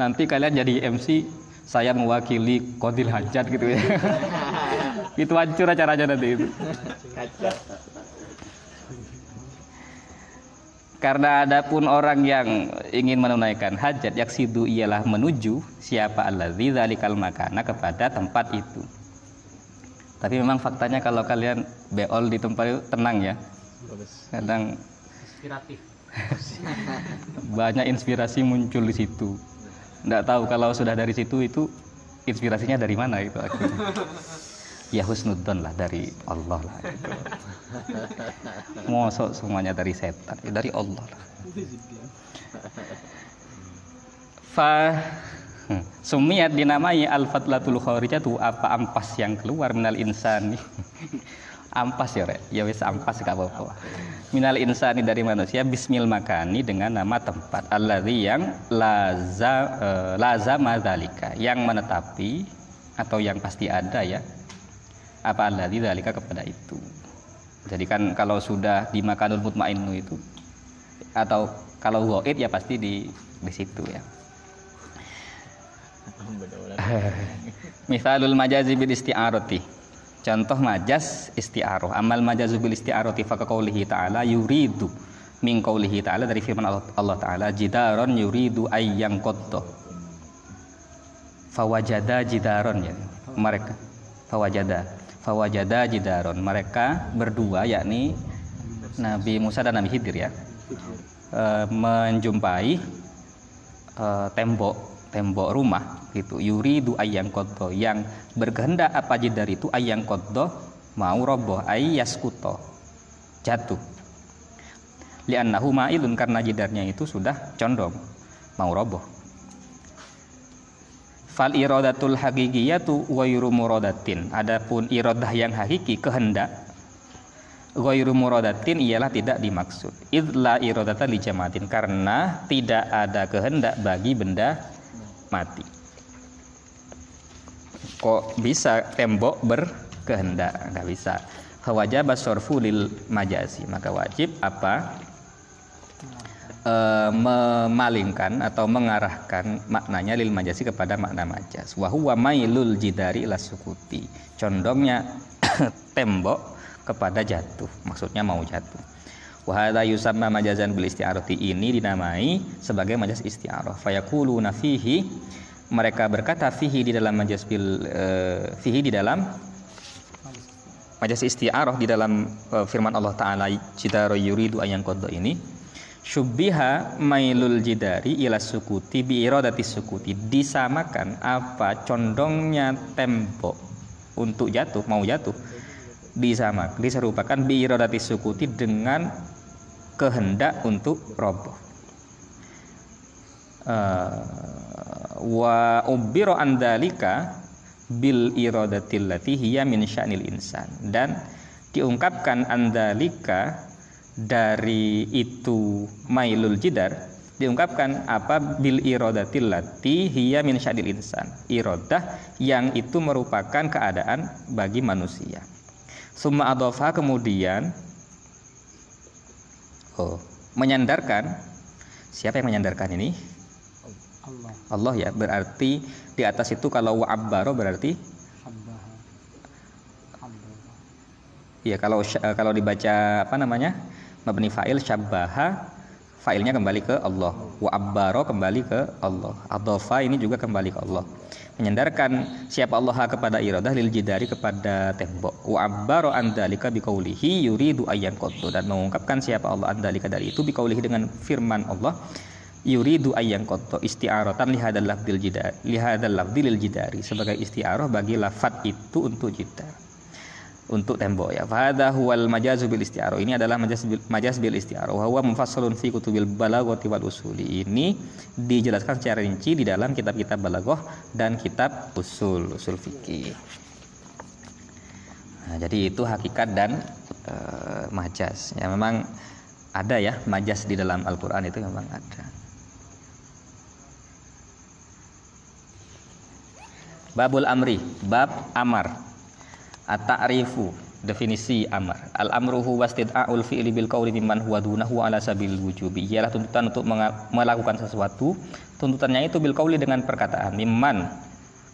Nanti kalian jadi MC saya mewakili kodil hajat gitu ya. Itu hancur acaranya nanti itu karena ada pun orang yang ingin menunaikan hajat yaksidu ialah menuju siapa alladzi dzalikal makana kepada tempat itu. Tapi memang faktanya kalau kalian beol di tempat itu tenang ya. Kadang inspiratif banyak inspirasi muncul di situ. Nggak tahu kalau sudah dari situ itu inspirasinya dari mana itu akhirnya. Ya husnudzon lah dari Allah lah itu. Mosok semuanya dari setan, ya dari Allah lah. Fa hmm, dinamai al-fatlatul kharijatu apa ampas yang keluar minal insani. ampas ya, Rek. Ya wis ampas gak apa-apa. Minal insani dari manusia bismil makani dengan nama tempat alladzi yang laza eh, lazama dzalika, yang menetapi atau yang pasti ada ya. Apa alladzi dzalika kepada itu. Jadi kan kalau sudah di makanul mutmainnu itu atau kalau ghaid ya pasti di di situ ya. Misalul majazi bil isti'arati. Contoh majas isti'aroh. Amal majazu bil isti'arati fa qaulihi ta'ala yuridu min qaulihi ta'ala dari firman Allah, Allah taala jidaron yuridu ayyang qadda. Fawajada jidaron ya. Mereka fawajada fawajada jidaron. Mereka berdua yakni Nabi Musa dan Nabi Khidir ya. E, menjumpai e, tembok tembok rumah gitu yuridu ayang koddo yang berkehendak apa jidar itu ayang koddo mau roboh ayaskuto jatuh liannahu ma'ilun karena jidarnya itu sudah condong mau roboh fal iradatul hakikiyatu ghairu muradatin. Adapun iradah yang hakiki kehendak ghairu muradatin ialah tidak dimaksud. Idla iradata li jamatin karena tidak ada kehendak bagi benda mati. Kok bisa tembok berkehendak? Nggak bisa. Fawajib sorfu lil majasi maka wajib apa e, memalingkan atau mengarahkan maknanya lil majasi kepada makna majas. Wahuwa mailul jidari ila sukuti. Condongnya tembok kepada jatuh. Maksudnya mau jatuh. Wahada yusamma majazan bil isti'arati. Ini dinamai sebagai majaz isti'arah. Fayaquluna fihi. Mereka berkata fihi di dalam majaz bil uh, fihi di dalam majaz isti'arah di dalam uh, firman Allah taala jidaro yuridu ayang qadda ini syubbiha mailul jidari ila sukuti bi iradati sukuti. Disamakan apa? Condongnya tembok untuk jatuh mau jatuh. Disamak diserupakan bi iradati sukuti dengan kehendak untuk roboh. Uh, wa ubiro andalika bil iradatil lati hiya min sya'nil insan. Dan diungkapkan andalika dari itu mailul jidar diungkapkan apa bil iradatil lati hiya min sya'nil insan iradah yang itu merupakan keadaan bagi manusia summa adofa kemudian oh, menyandarkan Siapa yang menyandarkan ini? Allah Allah ya. Berarti di atas itu kalau wa'abbaro berarti ya kalau eh, kalau dibaca apa namanya? Mabni fa'il syabbaha fa'ilnya kembali ke Allah. Wa'abbaro kembali ke Allah. Adhafa ini juga kembali ke Allah. Menyandarkan siapa Allah kepada iradah lil jidari kepada tembok. Wa'abbaro an dzalika biqaulihi yuridu ayyan qaddu dan mengungkapkan siapa Allah an dzalika dari itu biqaulihi dengan firman Allah yuridu ayyan qaddu isti'aratan lihadal lafdil jidari lafdil jidari sebagai isti'arah bagi lafat itu untuk jidar untuk tembok ya. Fahada huwal majazu bil isti'arah. Ini adalah majaz bil, majaz bil isti'arah. Wa huwa mufassalun fi kutubil balaghati wal usuli. Ini dijelaskan secara rinci di dalam kitab-kitab balaghah dan kitab usul, usul fikih. Nah, jadi itu hakikat dan eh, majaz. Ya memang ada ya majaz di dalam Al-Qur'an itu memang ada. Babul amri, bab amar. At-ta'rifu definisi amar. Al-amru huwa istid'a'ul fi'li bil qawli mimman huwa dunahu ala sabil wujubi. Ialah tuntutan untuk melakukan sesuatu. Tuntutannya itu bil qawli dengan perkataan mimman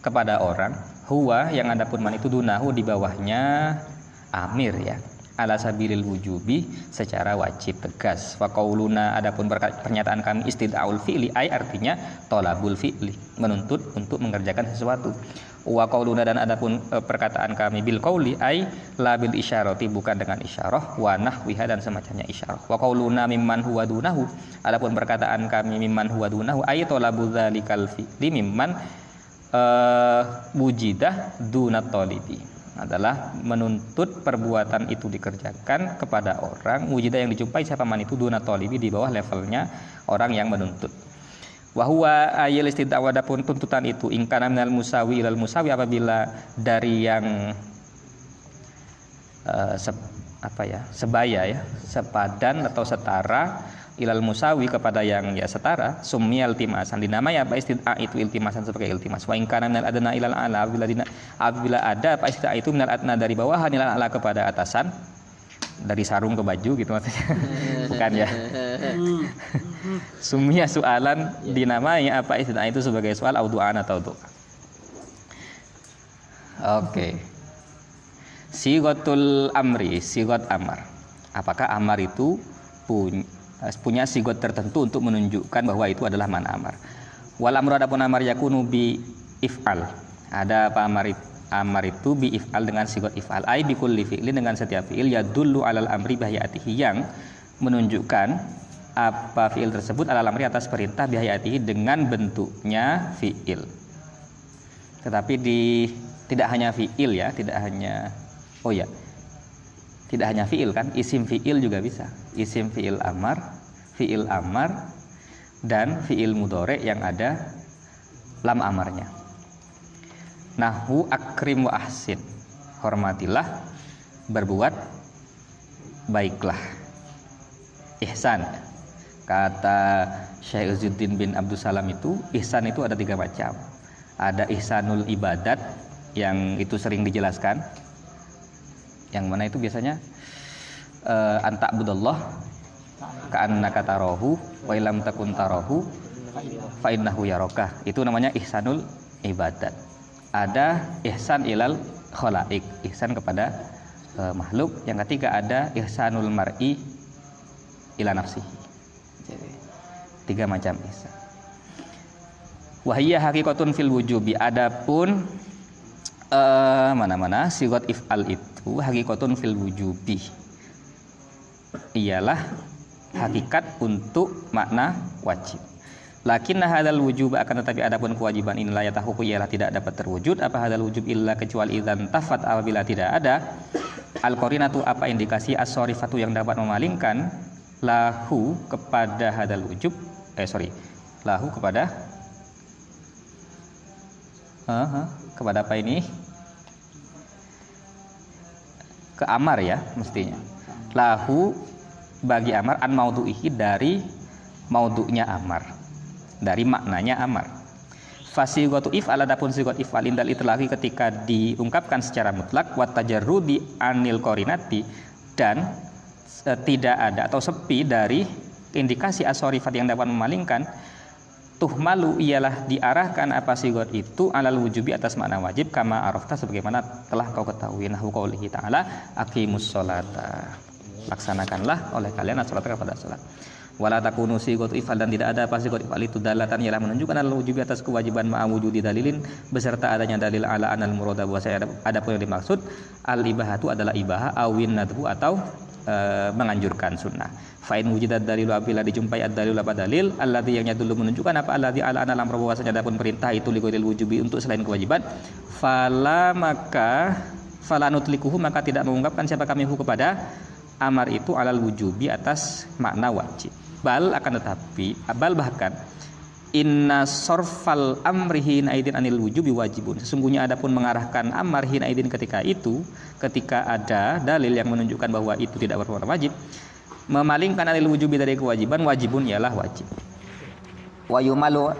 kepada orang huwa yang adapun man itu dunahu di bawahnya amir ya ala sabilil wujubi secara wajib tegas wa qauluna adapun pernyataan kami istid'aul fi'li ai artinya tolabul fi'li menuntut untuk mengerjakan sesuatu wa qauluna dan adapun e, perkataan kami bil qauli ai la bil isyarati bukan dengan isyarah wa nahwiha dan semacamnya isyarah. Wa qauluna mimman huwa dunahu adapun perkataan kami mimman huwa dunahu ai tolabul dzalikal fi'li mimman eh wujidah dunat tolibi adalah menuntut perbuatan itu dikerjakan kepada orang. Wujidah yang dijumpai siapa man itu dunat tolibi di bawah levelnya orang yang menuntut wahwa ayil istida'wa adapun tuntutan itu. Ingkana minal musawi ilal musawi apabila dari yang eh, se- apa ya sebaya ya sepadan atau setara ilal musawi kepada yang ya setara summi iltimasan. Dinamai apa istid'a itu iltimasan sebagai iltimas. Wa in kana minal adna ilal ala apabila dina, apabila ada apa istid'a itu minal adna dari bawahan ilal ala kepada atasan dari sarung ke baju gitu maksudnya. Bukan ya. Sumia soalan dinamai apa istid'a itu sebagai soal au du'an atau doa oke. Sigotul amri sigot amar. Apakah amar itu punya punya sigot tertentu untuk menunjukkan bahwa itu adalah mana amar? Wal amru adapun amar yakunu bi if'al. Ada apa amar it- amar itu bi if'al dengan sigot if'al. Ai bi kulli fi'lin dengan setiap fi'il yadullu alal amri bahiyatihi yang menunjukkan apa fi'il tersebut alal amri atas perintah bihayatihi dengan bentuknya fi'il. Tetapi di tidak hanya fi'il ya tidak hanya oh ya tidak hanya fi'il kan isim fi'il juga bisa. Isim fi'il amar fi'il amar dan fi'il mudore yang ada lam amarnya nahu akrim wa ahsin. Hormatilah berbuat baiklah. Ihsan. Kata Syekh Izzuddin bin Abdul Salam itu ihsan itu ada tiga macam. Ada ihsanul ibadat yang itu sering dijelaskan. Yang mana itu biasanya? Uh, antak budallah ka'annaka tarahu wa ilam takun tarahu fa innahu yaraka itu namanya ihsanul ibadat ada ihsan ilal khalaik ihsan kepada uh, makhluk. Yang ketiga ada ihsanul mar'i ila nafsi. Jadi tiga macam ihsan. Wahiyya hakikatun fil wujubi. Adapun eh, mana-mana sigot if'al itu hakikatun fil wujubi. Ialah hakikat untuk makna wajib Lakin hadal wujub akan tetapi adapun kewajiban inilah ya tahu ialah tidak dapat terwujud. Apa hadal wujub illa kecuali idzan tafat apabila tidak ada? Al qarinatu apa indikasi as-sorifatu yang dapat memalingkan lahu kepada hadal wujub. Eh sorry. Lahu kepada Aha, kepada apa ini? Ke amar ya mestinya. Lahu bagi amar an maudu'ihi dari maudu'nya amar dari maknanya amar. Fasigatu if'al adapun sigot if'al indal itlaqi ketika diungkapkan secara mutlak wa tajarrudi anil qarinati dan e, tidak ada atau sepi dari indikasi asorifat yang dapat memalingkan tuh malu ialah diarahkan apa sigot itu alal wujubi atas makna wajib kama arafta sebagaimana telah kau ketahui. Nah qaulihi ta'ala aqimus sholata. Laksanakanlah oleh kalian salat kepada salat wala takunu sigot ifal dan tidak ada apa sigot ifal itu dalatan. Ialah menunjukkan al wujubi atas kewajiban ma'wujudi dalilin beserta adanya dalil ala anal murada bahwa saya ada, pun yang dimaksud al ibahatu adalah ibaha awin nadhu atau e, menganjurkan sunnah. Fa'in wujudat dalilu apabila dijumpai ad dalil apa dalil alladhi yang dulu menunjukkan apa alladhi ala anal bahwasanya ada pun perintah itu liqaidil wujubi untuk selain kewajiban. Fala maka fala maka tidak mengungkapkan siapa kami kepada amar itu alal wujubi atas makna wajib bal akan tetapi bal bahkan Inna sorfal amri hina idin anil wujubi wajibun. Sesungguhnya adapun mengarahkan amar hina idin ketika itu, ketika ada dalil yang menunjukkan bahwa itu tidak berwarna wajib, memalingkan anil wujubi dari kewajiban, wajibun ialah wajib. Wa yumalu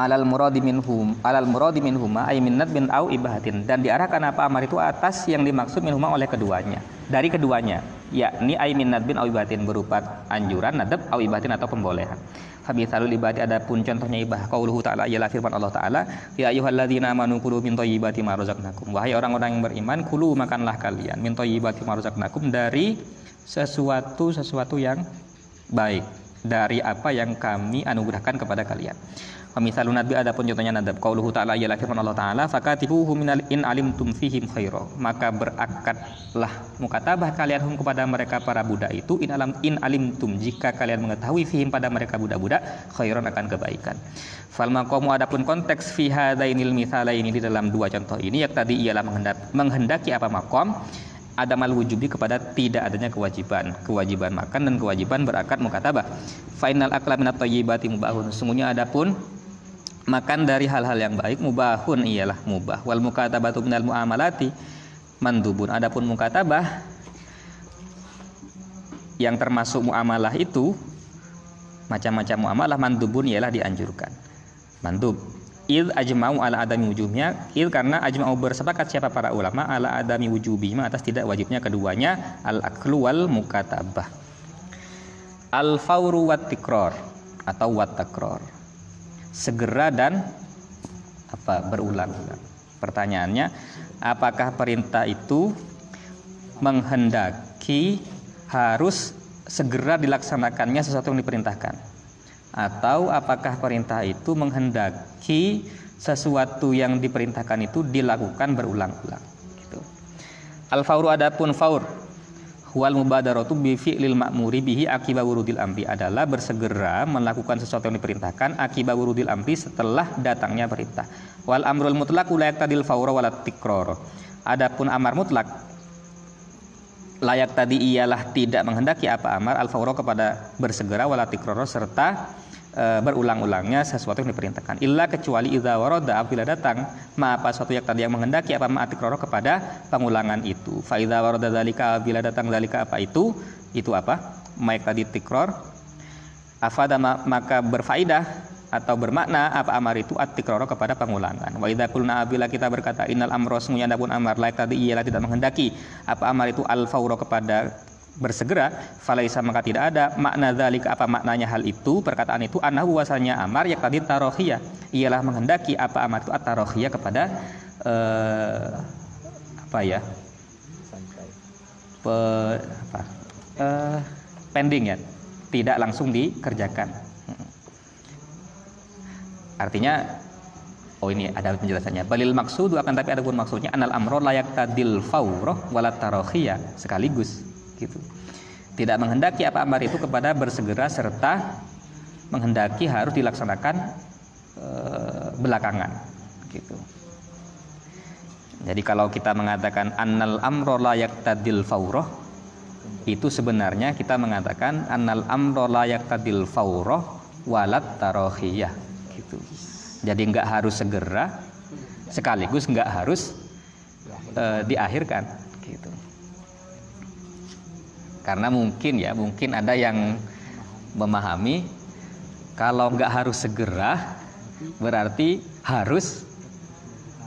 alal muradi minhum alal muradi minhuma ay min nadbin au ibahatin. Dan diarahkan apa? Amar itu atas yang dimaksud minhuma oleh keduanya. Dari keduanya yakni ay min nadbin au ibahatin berupa anjuran nadab au ibahatin atau pembolehan. Famithalul ibadi adapun contohnya ibah. Qauluhu ta'ala ialah firman Allah taala ya ayyuhalladzina amanu kulu min thayyibati ma razaqnakum. Wahai orang-orang yang beriman kulu makanlah kalian min thayyibati ma razaqnakum dari sesuatu sesuatu yang baik dari apa yang kami anugerahkan kepada kalian Pemisalun nadbi adapun contohnya nadab qauluhu ta'ala ialah firman Allah taala fakatibuhu minal in alimtum fihim khaira maka berakatlah mukatabah kalian hum kepada mereka para budak itu in alam in alimtum. Jika kalian mengetahui fihim pada mereka budak-budak khairan akan kebaikan. Fal maqamu adapun konteks fi hadainil ini di dalam dua contoh ini yang tadi ialah menghendaki, apa maqam ada mal wujubi kepada tidak adanya kewajiban. Kewajiban makan dan kewajiban berakad mukatabah final akla minat thayyibati mubahun. Sungguhnya adapun makan dari hal-hal yang baik mubahun ialah mubah. Wal mukatabatu minal muamalati mandubun. Adapun mukatabah yang termasuk muamalah itu macam-macam muamalah mandubun ialah dianjurkan. Mandub. Il ajma'u ala adami wujubnya il karena ajma'u bersepakat siapa para ulama ala adami wujubihima atas tidak wajibnya keduanya al aklu wal mukatabah. Al fawru wat tikror atau wat takror segera dan apa berulang-ulang. Pertanyaannya, apakah perintah itu menghendaki harus segera dilaksanakannya sesuatu yang diperintahkan? Atau apakah perintah itu menghendaki sesuatu yang diperintahkan itu dilakukan berulang-ulang? Gitu. Al-fauru adapun faur Huwal mubadaratu bi fi'lil ma'muri bihi akibat wurudil amri adalah bersegera melakukan sesuatu yang diperintahkan akibat wurudil amri setelah datangnya perintah. Wal amrul mutlak layak tadil faura walat tikror. Adapun amar mutlak layak tadi ialah tidak menghendaki apa amar al faura kepada bersegera walat tikror serta e, berulang-ulangnya sesuatu yang diperintahkan. Illa kecuali idza warada apabila datang ma apa suatu yang tadi yang menghendaki apa ma atikroro kepada pengulangan itu. Fa idza warada zalika apabila datang zalika apa itu itu apa? Ma tadi tikror. Afada maka berfaidah atau bermakna apa amar itu atikroro kepada pengulangan. Wa idza qulna apabila kita berkata innal amra sungguhnya adapun amar layak tadi ialah tidak menghendaki apa amar itu al fauro kepada bersegera falaisa maka tidak ada. Makna dzalik apa maknanya hal itu? Perkataan itu anahu wasanya amar ya tadi tarohia ialah menghendaki apa amar itu atarohia kepada uh, apa ya? Pe, apa? Uh, pending ya. Tidak langsung dikerjakan. Artinya Oh ini ada penjelasannya. Balil maksud akan tapi ada pun maksudnya. Anal amro layak tadil fauroh walat tarohia sekaligus gitu. Tidak menghendaki apa amar itu kepada bersegera serta menghendaki harus dilaksanakan e, belakangan gitu. Jadi kalau kita mengatakan annal amro layak tadil fauroh itu sebenarnya kita mengatakan annal amro layak tadil fauroh walat tarohiyah gitu. Jadi nggak harus segera sekaligus nggak harus e, diakhirkan gitu karena mungkin ya mungkin ada yang memahami kalau nggak harus segera berarti harus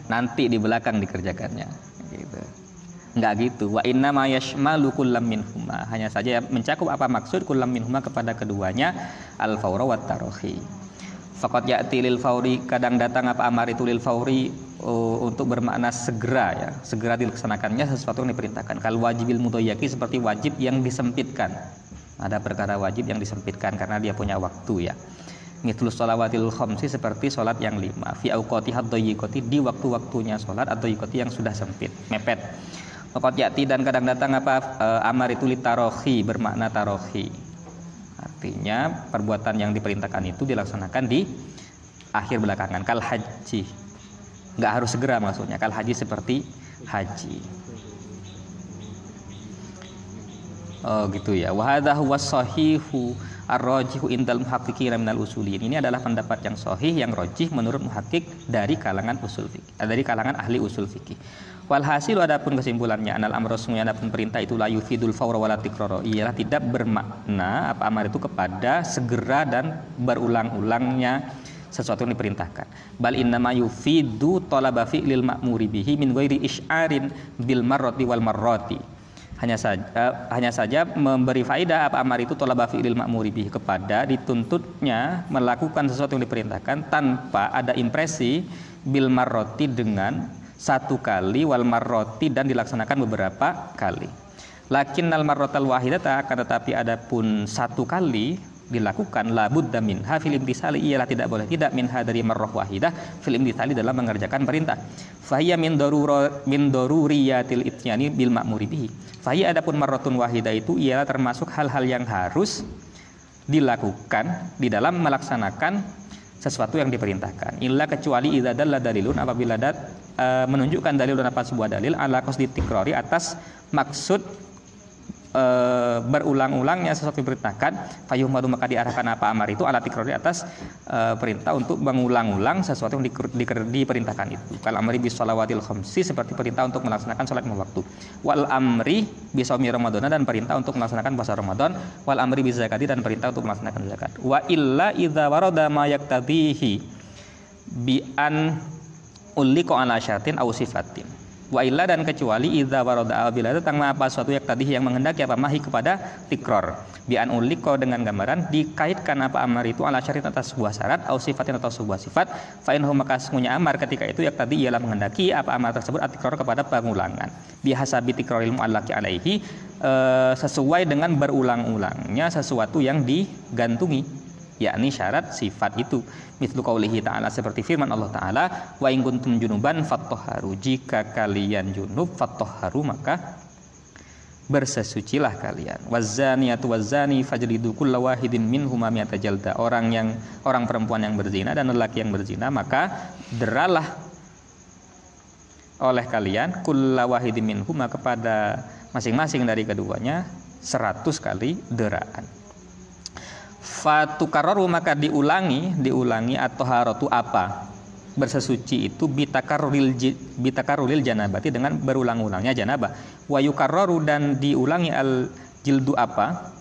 nanti di belakang dikerjakannya gitu Enggak gitu. Wa inna ma yashmalu kullam minhuma. Hanya saja mencakup apa maksud kullam minhuma kepada keduanya al fawra wat tarohi. Fakat ya'ti lil fauri kadang datang apa amar itu lil fauri uh, untuk bermakna segera ya, segera dilaksanakannya sesuatu yang diperintahkan. Kal wajibil mudoyaki seperti wajib yang disempitkan. Ada perkara wajib yang disempitkan karena dia punya waktu ya. Mitlu sholawatil khamsi seperti sholat yang lima. Fi auqati haddoyikoti di waktu-waktunya sholat atau yikoti yang sudah sempit, mepet. Fakat ya'ti dan kadang datang apa uh, amar itu litarohi bermakna tarohi Artinya perbuatan yang diperintahkan itu dilaksanakan di akhir belakangan. Kal haji. Nggak harus segera maksudnya. Kal haji seperti haji. Oh gitu ya. Wahada huwa sahihu ar-rajihu indal muhaqqiqin minal usulin. Ini adalah pendapat yang sahih yang rajih menurut muhakkik dari kalangan usul fikih, dari kalangan ahli usul fikih. Walhasil adapun kesimpulannya anal amro sungguh adapun perintah itu la yufidul fawra wala tikroro ialah tidak bermakna apa amar itu kepada segera dan berulang-ulangnya sesuatu yang diperintahkan. Bal innama yufidu talaba fi'lil ma'muri bihi min ghairi isy'arin bil marrati wal marrati. Hanya saja uh, hanya saja memberi faedah apa amar itu talaba fi'lil ma'muri bihi kepada dituntutnya melakukan sesuatu yang diperintahkan tanpa ada impresi bil marrati dengan satu kali wal marroti dan dilaksanakan beberapa kali. Lakin al marrotal wahidata akan tetapi ada pun satu kali dilakukan la budda minha fil imtisali ialah tidak boleh tidak minha dari marroh wahidah fil imtisali dalam mengerjakan perintah. Fahiya min daruro min daruriyatil ityani bil ma'muri bihi. Fahiya adapun marrotun wahidah itu ialah termasuk hal-hal yang harus dilakukan di dalam melaksanakan sesuatu yang diperintahkan. Illa kecuali idza dalla dalilun apabila dat e, menunjukkan dalil dan apa sebuah dalil ala qasdi tikrori atas maksud e, berulang-ulangnya sesuatu diperintahkan fayuh madu maka diarahkan apa amar itu ala tikrori atas e, perintah untuk mengulang-ulang sesuatu yang di, di, diperintahkan itu. Kal amri bis salawatil khamsi seperti perintah untuk melaksanakan salat lima waktu. Wal amri bis ramadan dan perintah untuk melaksanakan puasa ramadan. Wal amri bis zakati dan perintah untuk melaksanakan zakat. Wa illa idza warada ma yaktadihi bi an ulliqa ala syartin au sifatin wa illa dan kecuali idza warada bila datang apa suatu yang tadi yang menghendaki apa mahi kepada tikror. Bi an ulliqa dengan gambaran dikaitkan apa amar itu ala syartin atas sebuah syarat au sifatin atau sebuah sifat. Fa in maka sesungguhnya amar ketika itu yang tadi ialah menghendaki apa amar tersebut atikror kepada pengulangan. Bihasabi tikroril muallaqi alaihi e, sesuai dengan berulang-ulangnya sesuatu yang digantungi yakni syarat sifat itu. Mislu qaulihi ta'ala seperti firman Allah taala wa in kuntum junuban fattoharu. Jika kalian junub fattoharu maka bersesucilah kalian. Wazaniyatu wazani fajlidu kulla wahidin minhuma mi'ata jalda. Orang yang orang perempuan yang berzina dan lelaki yang berzina maka deralah oleh kalian kulla wahidin minhuma kepada masing-masing dari keduanya seratus kali deraan fatukarroru maka diulangi diulangi atau harotu apa? Bersesuci itu bitakarulil bitakarulil janabati dengan berulang-ulangnya janabah. Wayukarroru dan diulangi al jildu apa?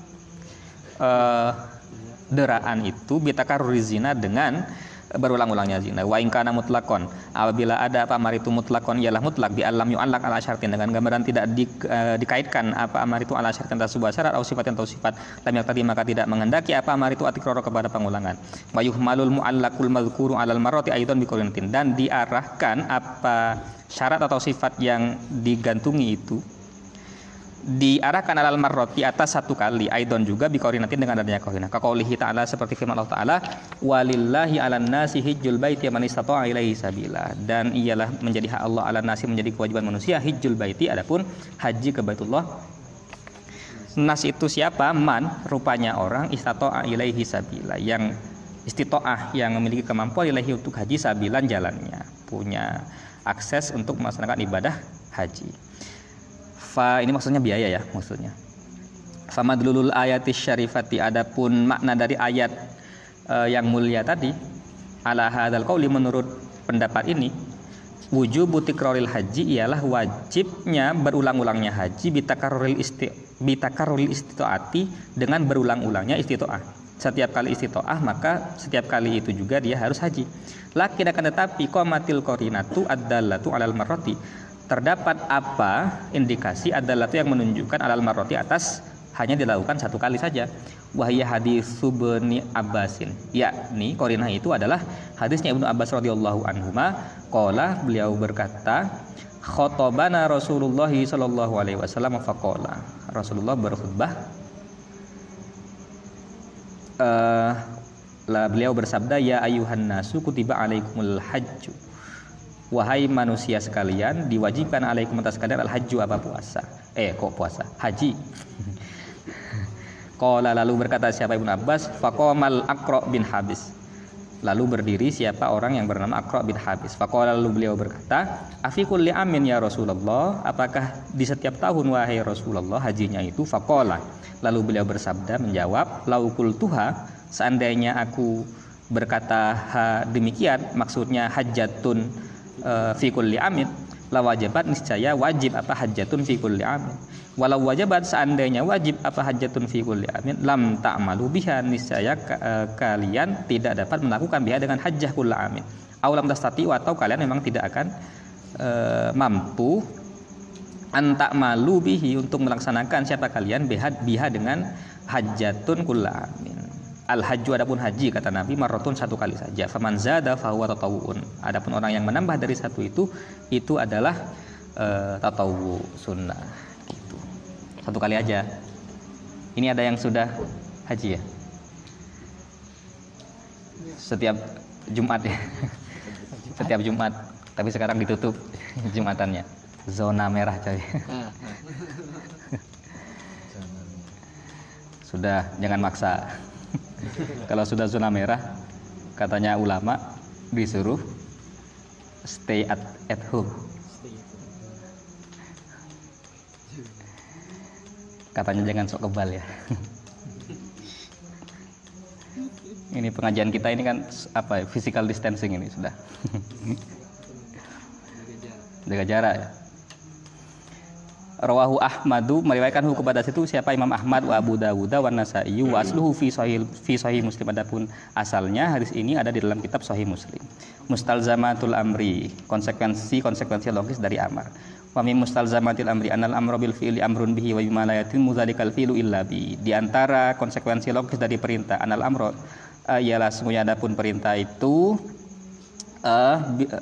E, deraan itu bitakarulil zina dengan berulang-ulangnya zina wa ingkana mutlakon apabila ada apa amar itu mutlakon ialah mutlak di alam yu'allak ala syartin dengan gambaran tidak di, uh, dikaitkan apa amar itu ala syartin atau sebuah syarat atau sifat atau sifat lam tadi maka tidak mengendaki apa amar itu atikroro kepada pengulangan. Wa yuhmalul mu'allakul madhkuru alal maroti aidon bikorinatin dan diarahkan apa syarat atau sifat yang digantungi itu diarahkan alal marrot atas satu kali. Aidon juga bikoordinatin dengan adanya koordinat kakaulihi ta'ala seperti firman Allah ta'ala walillahi ala nasi hijjul baiti man istata'a ilaihi sabila. Dan ialah menjadi hak Allah ala nasi menjadi kewajiban manusia hijjul baiti. Adapun haji ke Baitullah nas itu siapa? Man rupanya orang istata'a ilaihi sabila. Yang istitoah yang memiliki kemampuan ilahi untuk haji sabilan jalannya. Punya akses untuk melaksanakan ibadah haji fa ini maksudnya biaya ya maksudnya. Famadlulul ayatis syarifati adapun makna dari ayat uh, yang mulia tadi ala hadal qauli menurut pendapat ini wujub tikroril haji ialah wajibnya berulang-ulangnya haji bitakarruril isti bitakarruril istitoati dengan berulang-ulangnya istitoah. Setiap kali istitoah maka setiap kali itu juga dia harus haji. Lakin akan tetapi komatil korinatu ad-dallatu alal marroti terdapat apa indikasi adalah itu yang menunjukkan alal maroti atas hanya dilakukan satu kali saja. Wahya hadis subni abbasin yakni korinah itu adalah hadisnya ibnu abbas radhiyallahu anhuma. Qala beliau berkata khotobana rasulullah sallallahu alaihi wasallam faqala. Rasulullah berkhutbah uh, beliau bersabda ya ayuhan nasu kutiba alaikumul hajju wahai manusia sekalian diwajibkan alaikum atas kalian al hajju apa puasa? Eh kok puasa? Haji. Qala lalu berkata siapa Ibnu Abbas? Faqamal Aqra bin Habis. Lalu berdiri siapa orang yang bernama Aqra bin Habis? Faqala lalu beliau berkata afi kulli amin ya Rasulullah apakah di setiap tahun wahai Rasulullah hajinya itu? Faqala lalu beliau bersabda menjawab laukul tuha seandainya aku berkata ha, demikian maksudnya hajatun uh, fi kulli amin. La wajibat niscaya wajib apa hajatun fi kulli amin. Walau wajibat seandainya wajib apa hajatun fi kulli amin lam ta'malu biha niscaya uh, kalian tidak dapat melakukan biha dengan hajjah kulli amin. Aulam tastati atau kalian memang tidak akan uh, mampu antak malu bihi untuk melaksanakan siapa kalian biha, biha dengan hajatun kulla amin al hajju adapun haji kata Nabi marotun satu kali saja. Faman zada fahuwa tatawuun adapun orang yang menambah dari satu itu itu adalah uh, tatawu sunnah gitu. Satu kali aja. Ini ada yang sudah haji ya? Setiap Jumat ya? Setiap Jumat. Tapi sekarang ditutup Jumatannya. Zona merah coy. Sudah jangan maksa kalau sudah zona merah katanya ulama disuruh stay at, at home. Katanya jangan sok kebal ya. Ini pengajian kita ini kan apa ya, physical distancing ini sudah. Jaga jarak. ya Rawahu Ahmadu meriwayatkan hukum pada situ siapa Imam Ahmad wa Abu Dawud wa Nasai wa asluhu fi sahih fi sahih Muslim adapun asalnya hadis ini ada di dalam kitab Sahih Muslim. Mustalzamatul amri, konsekuensi konsekuensi logis dari amar. Wa min mustalzamatil amri anal amru bil fi'li amrun bihi wa bima la yatimmu dzalikal fi'lu illa bi. Di antara konsekuensi logis dari perintah anal amru uh, ialah semuanya adapun perintah itu uh,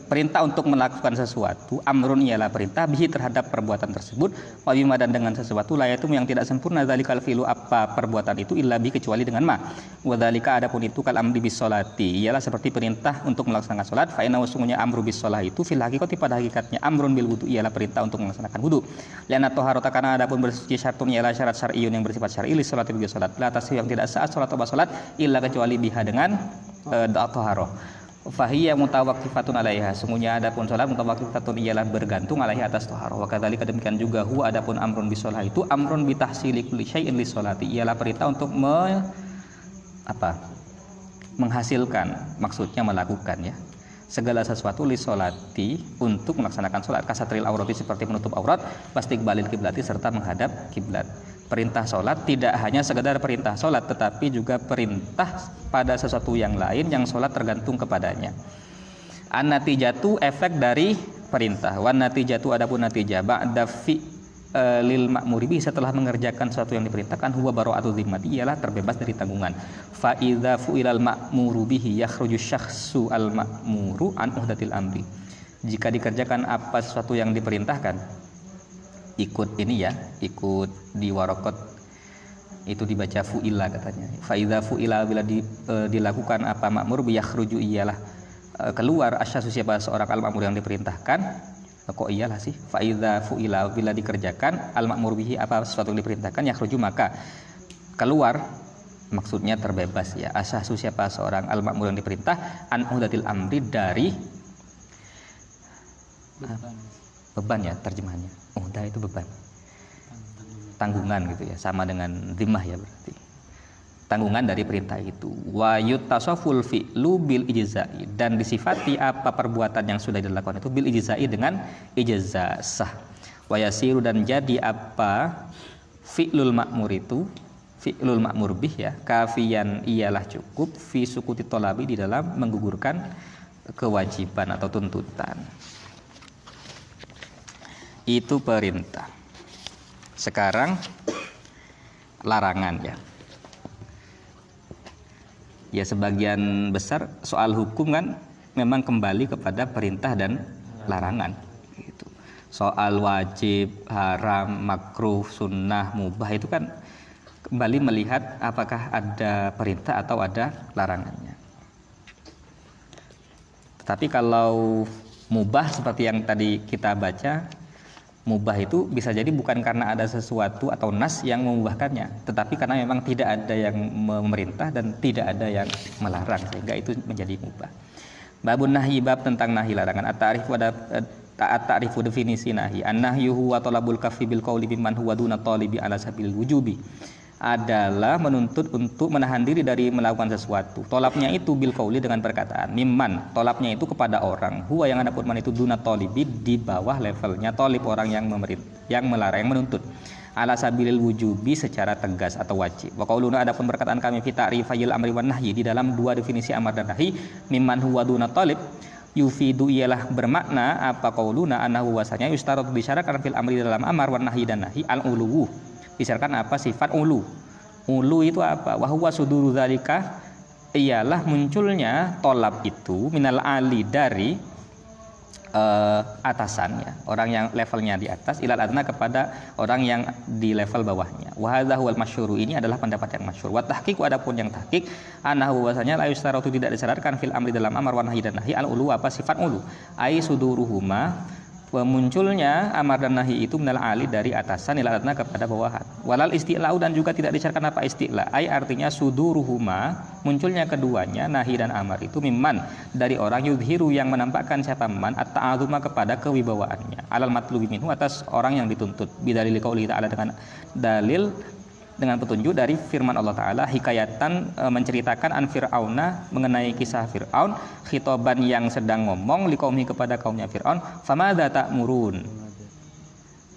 perintah untuk melakukan sesuatu amrun ialah perintah bihi terhadap perbuatan tersebut. Wabima dan dengan sesuatu lah itu yang tidak sempurna dalikal filu apa perbuatan itu illa bi kecuali dengan ma. Wadalika adapun itu kal amri bis solati ialah seperti perintah untuk melaksanakan salat fa inna sungguhnya amru bis itu fil hakikati pada hakikatnya amrun bil wudu ialah perintah untuk melaksanakan wudu. Liana toharota karena adapun bersuci syartun ialah syarat syar'iyyun yang bersifat syar'i li salati bagi salat la yang tidak saat salat atau salat illa kecuali biha dengan uh, toharoh Fahiyya mutawakkifatun alaiha. Sungguhnya adapun sholat mutawakkifatun ialah bergantung alaihi atas toharoh Wa kadzalika demikian juga huwa adapun amrun bisolah itu amrun bitahsili kulli syai'in li sholati. Ialah perintah untuk me, apa menghasilkan maksudnya melakukan ya. Segala sesuatu li solati untuk melaksanakan sholat. Kasatril aurati seperti menutup aurat pasti kembali kiblati serta menghadap kiblat perintah sholat tidak hanya sekedar perintah sholat tetapi juga perintah pada sesuatu yang lain yang sholat tergantung kepadanya. An jatuh efek dari perintah. Wan jatuh adapun natijah ba'da fi e, lil makmuri setelah mengerjakan sesuatu yang diperintahkan huwa atau zimmati ialah terbebas dari tanggungan. Fa idza fu'ilal ma'muru bihi yakhruju syakhsu al ma'muru an uhdatil amri. Jika dikerjakan apa sesuatu yang diperintahkan ikut ini ya ikut di warokot. Itu dibaca fu'ila katanya. Faida fu'ila bila di, e, dilakukan apa makmur biyakhruju iyalah. E, keluar asyasu siapa seorang al makmur yang diperintahkan e, kok iyalah sih? Faida fu'ila bila dikerjakan al makmur bihi apa sesuatu yang diperintahkan yakhruju maka keluar. Maksudnya terbebas ya. Asyasu siapa seorang al makmur yang diperintah an udatil amri dari beban, beban ya terjemahannya mudah itu beban. Tanggungan gitu ya sama dengan zimah ya berarti. Tanggungan dari perintah itu. Wa yutasaful fi'lu bil ijzai. Dan disifati apa perbuatan yang sudah dilakukan itu bil ijzai dengan ijazah sah. Wa yasiru dan jadi apa fi'lul makmur itu fi'lul makmur bih ya kafian ialah cukup fi sukuti tolabi di dalam menggugurkan kewajiban atau tuntutan itu perintah. Sekarang larangan ya. Ya sebagian besar soal hukum kan memang kembali kepada perintah dan larangan gitu. Soal wajib, haram, makruh, sunnah, mubah itu kan kembali melihat apakah ada perintah atau ada larangannya. Tetapi kalau mubah seperti yang tadi kita baca mubah itu bisa jadi bukan karena ada sesuatu atau nas yang memubahkannya, tetapi karena memang tidak ada yang memerintah dan tidak ada yang melarang sehingga itu menjadi mubah. Babun nahi bab tentang nahi larangan. At-ta'rifu ada at-ta'rifu definisi nahi. An-nahyuhu wa talabul kafi bil qawli biman huwa duna talibi ala sabil wujubi adalah menuntut untuk menahan diri dari melakukan sesuatu. Tolapnya itu bil kauli dengan perkataan. Mimman, tolapnya itu kepada orang. Huwa yang ada man itu duna tolibi di bawah levelnya tolib orang yang memerint, yang melarang, yang menuntut. Ala sabilil wujubi secara tegas atau wajib. Wa qauluna adapun perkataan kami fi ta'rifayil amri wan nahyi di dalam dua definisi amar dan nahi mimman huwa duna talib yufidu ialah bermakna apa qauluna anahu wasanya yustarat disyaratkan fil amri dalam amar wan nahyi dan nahi al uluwu Misalkan apa sifat ulu. Ulu itu apa? Wahwa suduru zalika ialah munculnya tolab itu minal ali dari uh, atasan ya orang yang levelnya di atas ilal adna kepada orang yang di level bawahnya wa wal masyhuru ini adalah pendapat yang masyhur wa tahqiq adapun yang tahqiq anahu bahwasanya la yustaratu tidak disyaratkan fil amri dalam amar wa nahi dan nahi al ulu apa sifat ulu ai suduruhuma munculnya amar dan nahi itu minal ali dari atasan ila kepada bawahan. Walal isti'lau dan juga tidak disyaratkan apa isti'la. Ai artinya suduruhuma munculnya keduanya nahi dan amar itu mimman dari orang yudhiru yang menampakkan siapa man at-ta'azuma kepada kewibawaannya. Alal matlubi minhu atas orang yang dituntut. Bidalil qauli ta'ala dengan dalil dengan petunjuk dari firman Allah Ta'ala hikayatan e, menceritakan an Fir'auna mengenai kisah Fir'aun khitoban yang sedang ngomong likaumi kepada kaumnya Fir'aun famada ta'murun?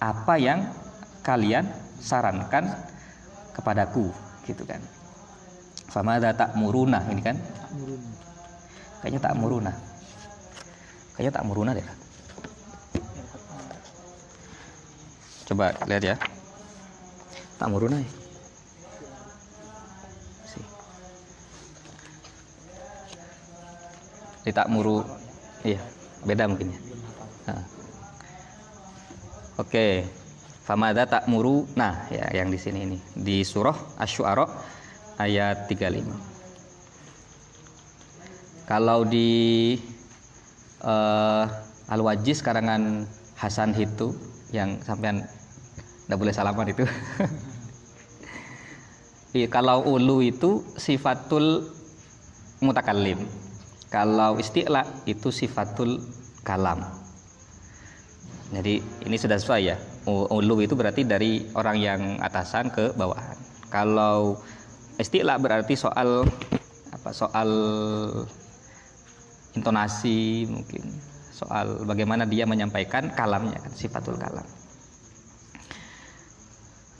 Apa yang kalian sarankan kepadaku? Gitu kan. Famada ta'muruna? Ini kan. Kayaknya ta'muruna. Kayaknya ta'muruna deh. Coba lihat ya. Ta'muruna ya muru iya beda mungkin ya. Nah. oke. Famada muru nah ya yang di sini ini. Di surah asy-syu'ara ayat 35 kalau di uh, Al-Wajiz karangan Hasan Hitu yang sampean tidak boleh salaman itu. Iya, kalau ulu itu sifatul mutakallim kalau isti'la itu sifatul kalam. Jadi ini sudah sesuai ya. Ulu itu berarti dari orang yang atasan ke bawahan. Kalau isti'la berarti soal apa? Soal intonasi mungkin soal bagaimana dia menyampaikan kalamnya kan sifatul kalam.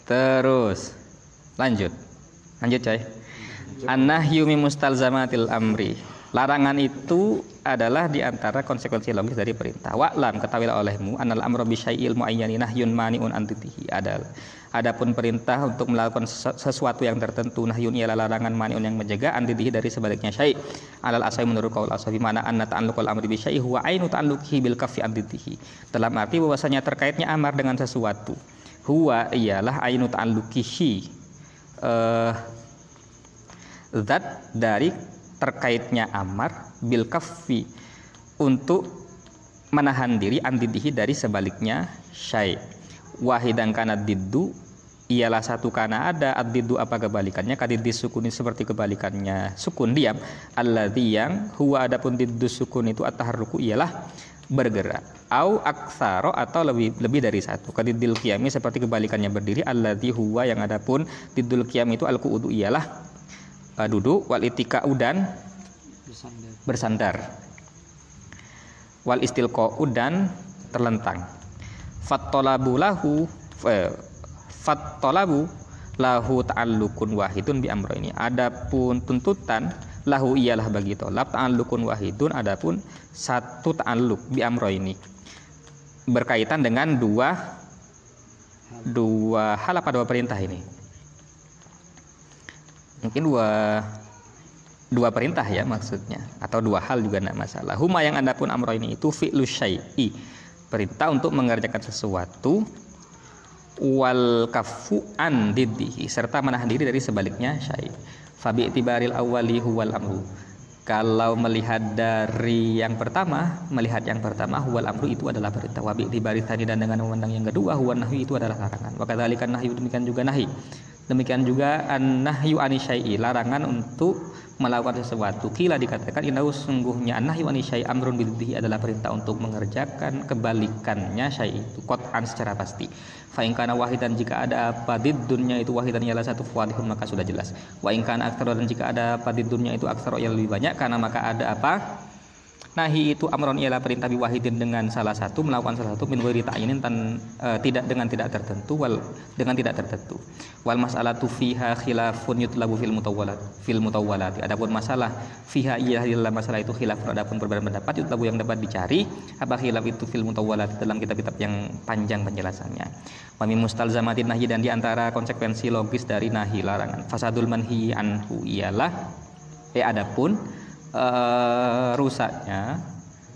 Terus lanjut. Lanjut coy. An-nahyu mustalzamatil amri Larangan itu adalah di antara konsekuensi logis dari perintah. Wa'lam ketahuilah olehmu anal amro bisyai'il muayyani nahyun mani'un antitihi adalah adapun perintah untuk melakukan sesuatu yang tertentu nahyun ialah larangan mani'un yang menjaga antitihi dari sebaliknya syai' alal asai menurut qaul asafi mana anna ta'alluqul amri bisyai' huwa ainu ta'alluqihi bil kafi antitihi dalam arti bahwasanya terkaitnya amar dengan sesuatu huwa ialah ainu ta'alluqihi uh, zat dari terkaitnya amar bil kaffi untuk menahan diri antidihi dari sebaliknya syai. Wahidan kana diddu ialah satu karena ada adidu apa kebalikannya? Kadidis sukuni seperti kebalikannya. Sukun diam alladzi yang huwa adapun diddu sukun itu at-taharruku ialah bergerak. Au aksaro atau lebih lebih dari satu. Kadidil qiyami seperti kebalikannya berdiri alladzi huwa yang adapun didul qiyam itu al ialah uh, duduk. Wal itika udan. Bersandar. bersandar wal istilqa udan terlentang. Fattolabu lahu eh, fattolabu lahu ta'allukun wahidun bi amro ini. Adapun tuntutan lahu ialah bagi tolab ta'allukun wahidun adapun satu ta'alluk bi amro ini. Berkaitan dengan dua dua hal apa dua perintah ini? Mungkin dua dua perintah ya maksudnya atau dua hal juga tidak masalah. Huma yang anda pun amro ini itu fi'lu syai'i perintah untuk mengerjakan sesuatu wal kafu an serta menahan diri dari sebaliknya syai. Fabi tibaril awali huwal amru. Kalau melihat dari yang pertama, melihat yang pertama huwal amru itu adalah perintah. Wabi tibari tadi dan dengan memandang yang kedua huwal nahyu itu adalah larangan. Wa kadzalika nahyu demikian juga nahi. Demikian juga an-nahyu anisyai larangan untuk melakukan sesuatu. Kila dikatakan inau sungguhnya an-nahyu anisyai amrun biddihi adalah perintah untuk mengerjakan kebalikannya syai itu qat'an secara pasti. Fa in kana wahidan jika ada apa di dunia itu wahidan ialah satu wadihun maka sudah jelas. Wa in aktsara dan jika ada apa di dunia itu aksara yang lebih banyak karena maka ada apa? Nahi itu amron ialah perintah biwahidin dengan salah satu melakukan salah satu min ghairi ta'yinin tan e, tidak dengan tidak tertentu wal dengan tidak tertentu. Wal mas'alatu fiha khilafun yutlabu fil mutawwalat fil mutawwalat. Adapun masalah fiha iya di dalam masalah itu khilaf adapun perbedaan pendapat yutlabu yang dapat dicari apa khilaf itu fil mutawwalat dalam kitab-kitab yang panjang penjelasannya. Wa min mustalzamatin nahyi dan di antara konsekuensi logis dari nahi larangan. Fasadul manhi anhu ialah eh adapun uh, rusaknya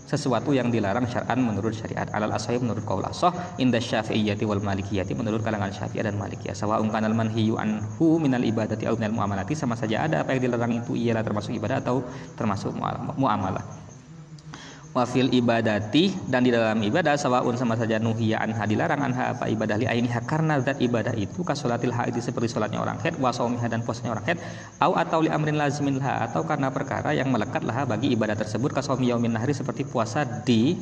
sesuatu yang dilarang syar'an menurut syariat. Alal asahih menurut qaul asah inda syafi'iyyati wal malikiyati menurut kalangan syafi'iyah dan malikiyah. Sawa'un kanal manhiyu anhu minal ibadati aw minal muamalati sama saja ada apa yang dilarang itu ialah termasuk ibadah atau termasuk muamalah wafil ibadati dan di dalam ibadah sawaun sama saja nuhiya anha dilarang anha apa ibadah li ainiha karena zat ibadah itu kasolatil haid seperti sholatnya orang haid wa dan puasanya orang haid au atau li amrin lazimin laha atau karena perkara yang melekat laha bagi ibadah tersebut kasaumi yaumin nahri seperti puasa di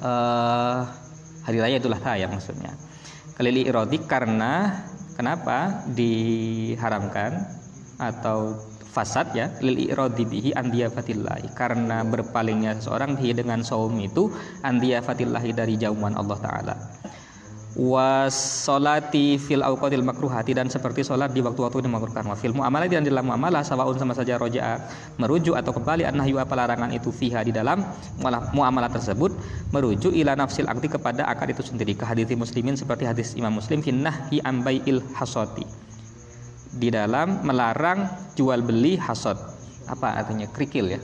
uh, hari raya itulah ya maksudnya. Kelili irodi karena kenapa? Diharamkan atau fasad ya lil iradi bihi andiyafatillahi karena berpalingnya seseorang bihi dengan saum itu andiyafatillahi dari jauhan Allah taala. Wasolati fil awqatil makruhati dan seperti sholat di waktu-waktu yang dimakruhkan. Wa fil muamalah dan dalam muamalah sawaun sama saja roja merujuk atau kembali an nahyu apa larangan itu fiha di dalam muamalah tersebut merujuk ila nafsil akti kepada akad itu sendiri. Ke muslimin seperti hadis Imam Muslim finnah hi ambai il hasoti di dalam melarang jual beli hasod. Apa artinya kerikil ya?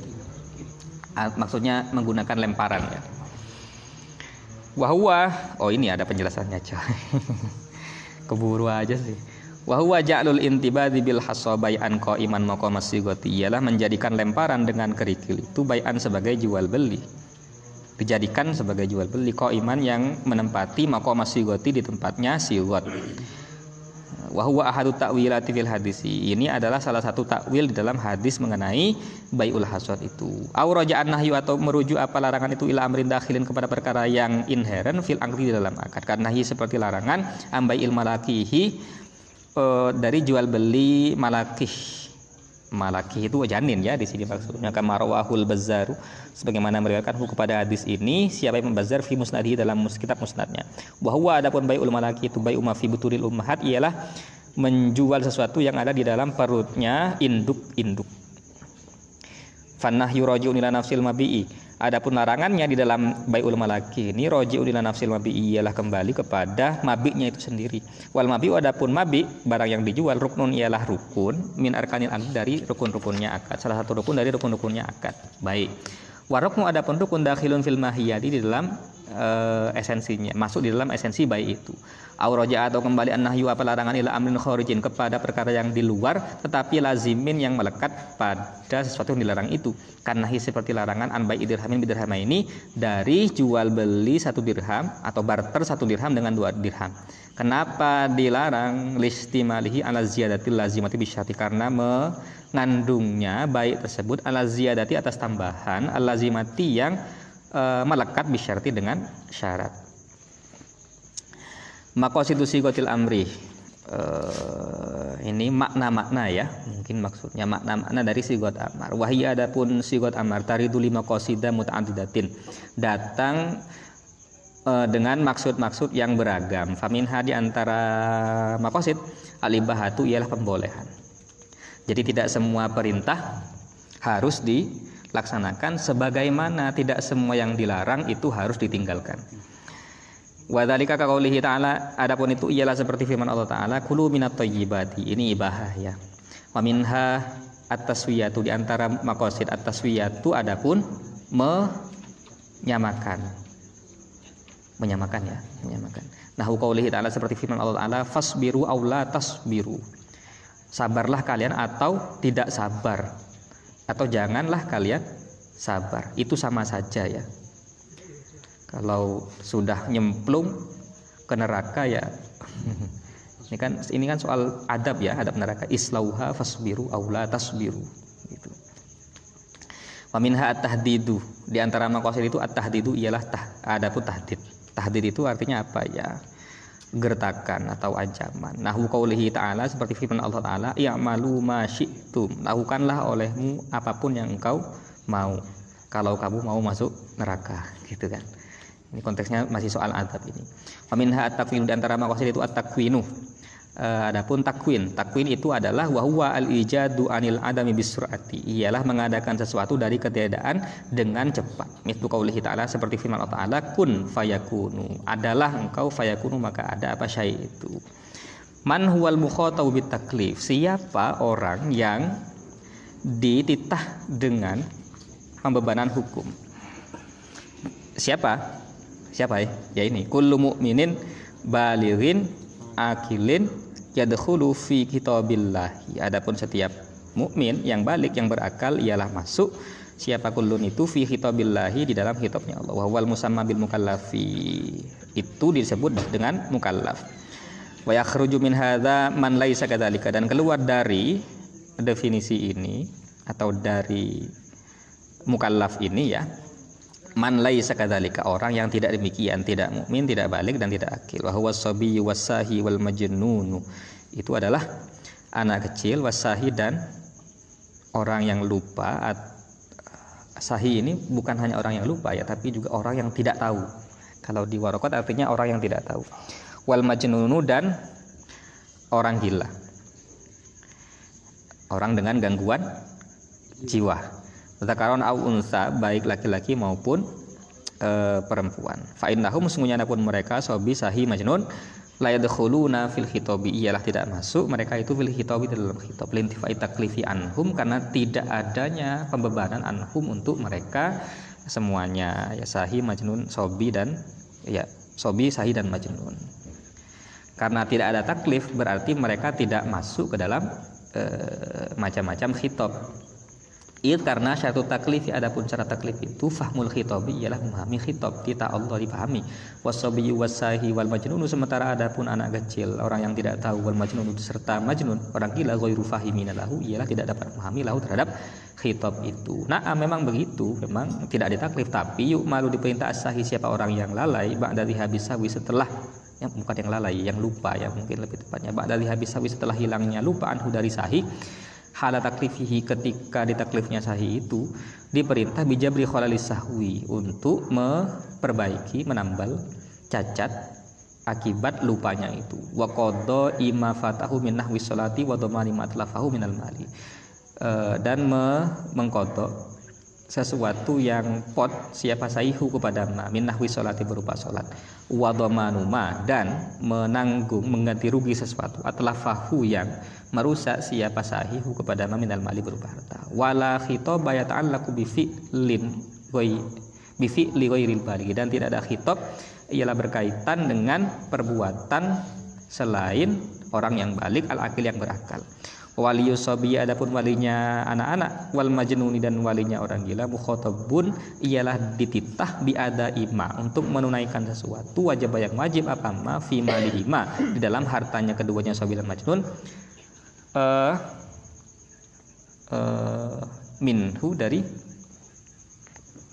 Maksudnya menggunakan lemparan ya. Wahwa, oh ini ada penjelasannya coy. Keburu aja sih. Wahwa ja'lul intibadi bil hasobai'an iman maqamas sigoti ialah menjadikan lemparan dengan kerikil itu bayan sebagai jual beli dijadikan sebagai jual beli iman yang menempati maqamas sigoti di tempatnya sigot Wahwa ahadu ta'wilati fil hadis. Ini adalah salah satu takwil di dalam hadis mengenai bayul hasad itu. Au raja'an nahyu atau merujuk apa larangan itu ila amrin dakhilin kepada perkara yang inheren fil angri di dalam akad. Karena seperti larangan ambai il malakihi uh, dari jual beli malakih malaki itu janin ya di sini maksudnya. Kamarwahul bazaru sebagaimana meriwayatkan kepada hadis ini siapa yang membazar fi musnadihi dalam kitab musnadnya. Bahwa adapun baiul malaki itu bai umma fi buturil ummahat ialah menjual sesuatu yang ada di dalam perutnya induk-induk. Fanah yuraji'un ila nafsil mabi'i Adapun larangannya di dalam baiul malaki ini roji ila nafsil mabi ialah kembali kepada mabiknya itu sendiri. Wal mabi adapun mabi barang yang dijual rukun ialah rukun min arkanil akad dari rukun-rukunnya akad. Salah satu rukun dari rukun-rukunnya akad. Baik. Warukmu adapun rukun dakhilun fil mahiyati di dalam uh, esensinya, masuk di dalam esensi baik itu auroja atau kembali an nahyu apa larangan ila amrin kharijin kepada perkara yang di luar tetapi lazimin yang melekat pada sesuatu yang dilarang itu. Karena seperti larangan an bai dirhamin bidirham ini dari jual beli satu dirham atau barter satu dirham dengan dua dirham. Kenapa dilarang? Listimalihi ala ziyadatil lazimati bisyati karena mengandungnya baik tersebut ala ziyadati atas tambahan al lazimati yang e, melekat bisyarti dengan syarat Makosidu sigotil amri. Uh, ini makna-makna ya. Mungkin maksudnya makna-makna dari sigot amar. Wahia adapun sigot amar taridu lima kosida muta'adidatin datang uh, dengan maksud-maksud yang beragam. Faminha di antara makosid alibahatu ialah pembolehan. Jadi tidak semua perintah harus dilaksanakan sebagaimana tidak semua yang dilarang itu harus ditinggalkan Wa dzalika ka qaulihi ta'ala adapun itu ialah seperti firman Allah taala kulu minat thayyibati ini ibahah ya. Wa minha at-taswiyatu di antara maqasid at-taswiyatu adapun menyamakan. Menyamakan ya, menyamakan. Nahu qaulihi ta'ala seperti firman Allah taala fasbiru aw la tasbiru. Sabarlah kalian atau tidak sabar. Atau janganlah kalian sabar. Itu sama saja ya kalau sudah nyemplung ke neraka ya ini kan ini kan soal adab ya adab neraka islauha fasbiru aula tasbiru gitu Waminha at-tahdidu di antara maqasid itu at-tahdidu ialah tah, ada pun tahdid tahdid itu artinya apa ya gertakan atau ancaman. Nahu qaulihi ta'ala seperti firman Allah taala, "I'malu ma syi'tum." Lakukanlah olehmu apa pun yang engkau mau. Kalau kamu mau masuk neraka, gitu kan. Ini konteksnya masih soal adab ini. Waminha at-takwin di antara maqasid itu at-takwinu. Uh, adapun takwin, takwin itu adalah wahwa al-ijadu anil adami bisurati. Ialah mengadakan sesuatu dari ketiadaan dengan cepat. Mithlu qaulihi ta'ala seperti firman Allah Ta'ala kun fayakunu. Adalah engkau fayakunu maka ada apa syai itu. Man huwal mukhatabu bitaklif. Siapa orang yang dititah dengan pembebanan hukum? Siapa? Siapa ya? Ya ini kullu mu'minin balighin akilin yadkhulu fi kitabillah. Adapun setiap mukmin yang balik yang berakal ialah masuk siapa kullun itu fi khitabillahi di dalam kitabnya Allah. Wa huwal musamma bil mukallafi. Itu disebut dengan mukallaf. Wa yakhruju min hadza man laisa kadzalika dan keluar dari definisi ini atau dari mukallaf ini ya man laisa kadzalika. Orang yang tidak demikian tidak mukmin tidak balik dan tidak akil wa huwa sabiyyu wasahi wal majnun itu adalah anak kecil wasahi dan orang yang lupa sahi ini bukan hanya orang yang lupa ya tapi juga orang yang tidak tahu. Kalau di warokat artinya orang yang tidak tahu. Wal majnunu dan orang gila. Orang dengan gangguan jiwa Zakaron au unsa baik laki-laki maupun e, perempuan. Fa innahum sungguhnya pun mereka sobi sahi majnun la yadkhuluna fil khitabi ialah tidak masuk mereka itu fil khitabi dalam khitab. Lintifai taklifi anhum karena tidak adanya pembebanan anhum untuk mereka semuanya. Ya sahi majnun sobi dan ya sobi sahi dan majnun. Karena tidak ada taklif berarti mereka tidak masuk ke dalam e, macam-macam khitab Id karena syatu taklif adapun cara taklif itu fahmul khitabi ialah memahami khitab kita Allah dipahami wasabiyyu wasahi wal majnun sementara adapun anak kecil orang yang tidak tahu wal majnun serta majnun orang gila ghairu fahimin lahu ialah tidak dapat memahami lahu terhadap khitab itu. Nah memang begitu memang tidak ditaklif tapi yuk malu diperintah asahi siapa orang yang lalai ba'da habis sawi setelah yang bukan yang lalai yang lupa ya mungkin lebih tepatnya ba'da habis sawi setelah hilangnya lupa anhu dari sahih hala taklifihi ketika ditaklifnya sahih itu diperintah bijabri khalalis sahwi untuk memperbaiki menambal cacat akibat lupanya itu. Wa qadha ima fatahu min nahwi salati wa dhamani ma minal mali. E, dan me mengkodok sesuatu yang pot siapa sahihu kepada ma min nahwi salati berupa salat wa ma dan menanggung mengganti rugi sesuatu. Atlafahu yang merusak siapa sahihu kepada minal mali berupa harta. Wala khitab yata'allaqu bi fi'lin bi fi'li ghairil baligh dan tidak ada khitab ialah berkaitan dengan perbuatan selain orang yang balik al akil yang berakal wali yusabi adapun walinya anak-anak wal majnuni dan walinya orang gila mukhatabun ialah dititah bi ada ima untuk menunaikan sesuatu wajib yang wajib apa ma fi malihima di dalam hartanya keduanya sabi dan majnun. Uh, uh, minhu dari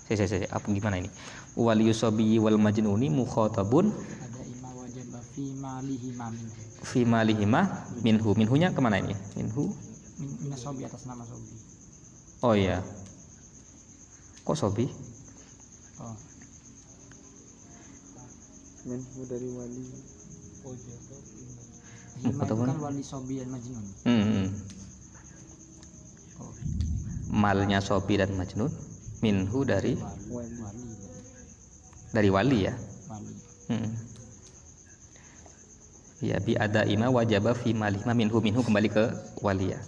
saya saya apa gimana ini? Wal yusabi wal majnuni mukhatabun ada ima wajib fi malihima minhu fi malihima minhu. Minhunya ke mana ini? Minhu? Min, sobi atas nama sobi oh iya. Kok sobi? Oh. Minhu dari wali. Hima itu kan wali sobi dan majnun. Hmm, hmm. oh. Malnya sobi dan majnun minhu dari wali wali. dari wali ya? Wali. Hmm. Ya bi ada ima wajaba fi malihma minhu minhu kembali ke walia.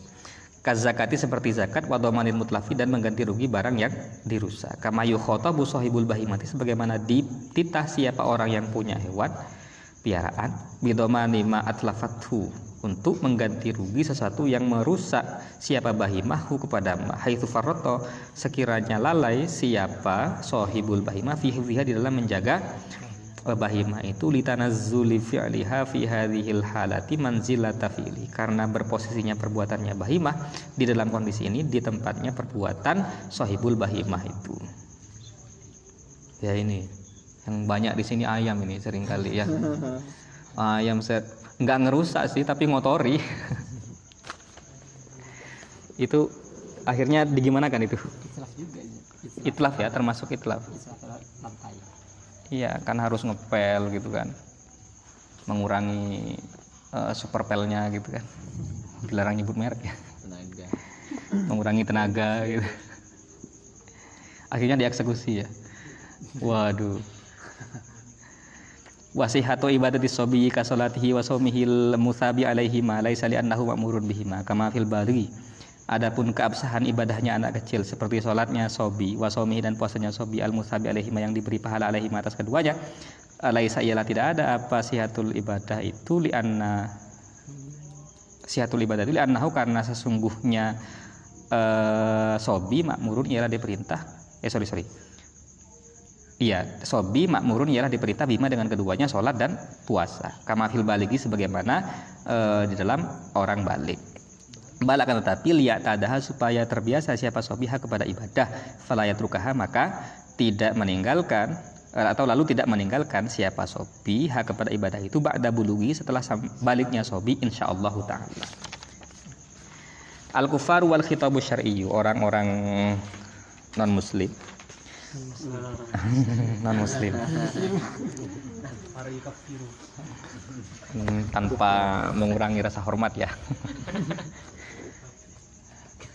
Kazakati seperti zakat wa dhamanin mutlafi dan mengganti rugi barang yang dirusak. Kama yukhatabu sahibul bahimati sebagaimana dititah siapa orang yang punya hewan piaraan bidomani ma atlafathu untuk mengganti rugi sesuatu yang merusak siapa bahimahu kepada haitsu farroto sekiranya lalai siapa sahibul bahimah fi hifdhiha di dalam menjaga bahimah itu litanazzuli fi'liha fi hadhil halati manzilata fi'li. Karena berposisinya perbuatannya bahimah di dalam kondisi ini di tempatnya perbuatan sahibul bahimah itu. Ya ini yang banyak di sini ayam ini sering kali ya. Ayam set nggak ngerusak sih tapi ngotori. Itu akhirnya digimanakan itu? Itlaf juga ya. Itlaf, itlaf ya termasuk itlaf. Itlaf. Iya, kan harus ngepel gitu kan. Mengurangi uh, superpelnya gitu kan. Dilarang nyebut merek ya. tenaga Mengurangi tenaga gitu. Akhirnya dieksekusi ya. Waduh. Wasihatu ibadati sobi kasolatihi wa somihil musabi alaihi ma laisa li annahu ma'murun bihima kama fil balighi. Adapun keabsahan ibadahnya anak kecil seperti sholatnya sobi, wasomihi dan puasanya sobi al musabi alaihi yang diberi pahala alaihi atas keduanya. Laisa ialah tidak ada apa sihatul ibadah itu li anna sihatul ibadah itu li annahu karena sesungguhnya eh, sobi makmurun ialah diperintah eh sorry sorry Iya, sobi makmurun ialah diperintah bima dengan keduanya sholat dan puasa. Kama fil baligi sebagaimana eh, di dalam orang balik. Balakan tetapi lihat tadaha supaya terbiasa siapa sobiha kepada ibadah. Falayat rukaha maka tidak meninggalkan atau lalu tidak meninggalkan siapa sobiha kepada ibadah itu ba'da bulugi setelah baliknya sobi insyaallah taala. Al kufar wal khitabu syar'iyyu orang-orang non muslim non muslim Hmm, tanpa mengurangi rasa hormat ya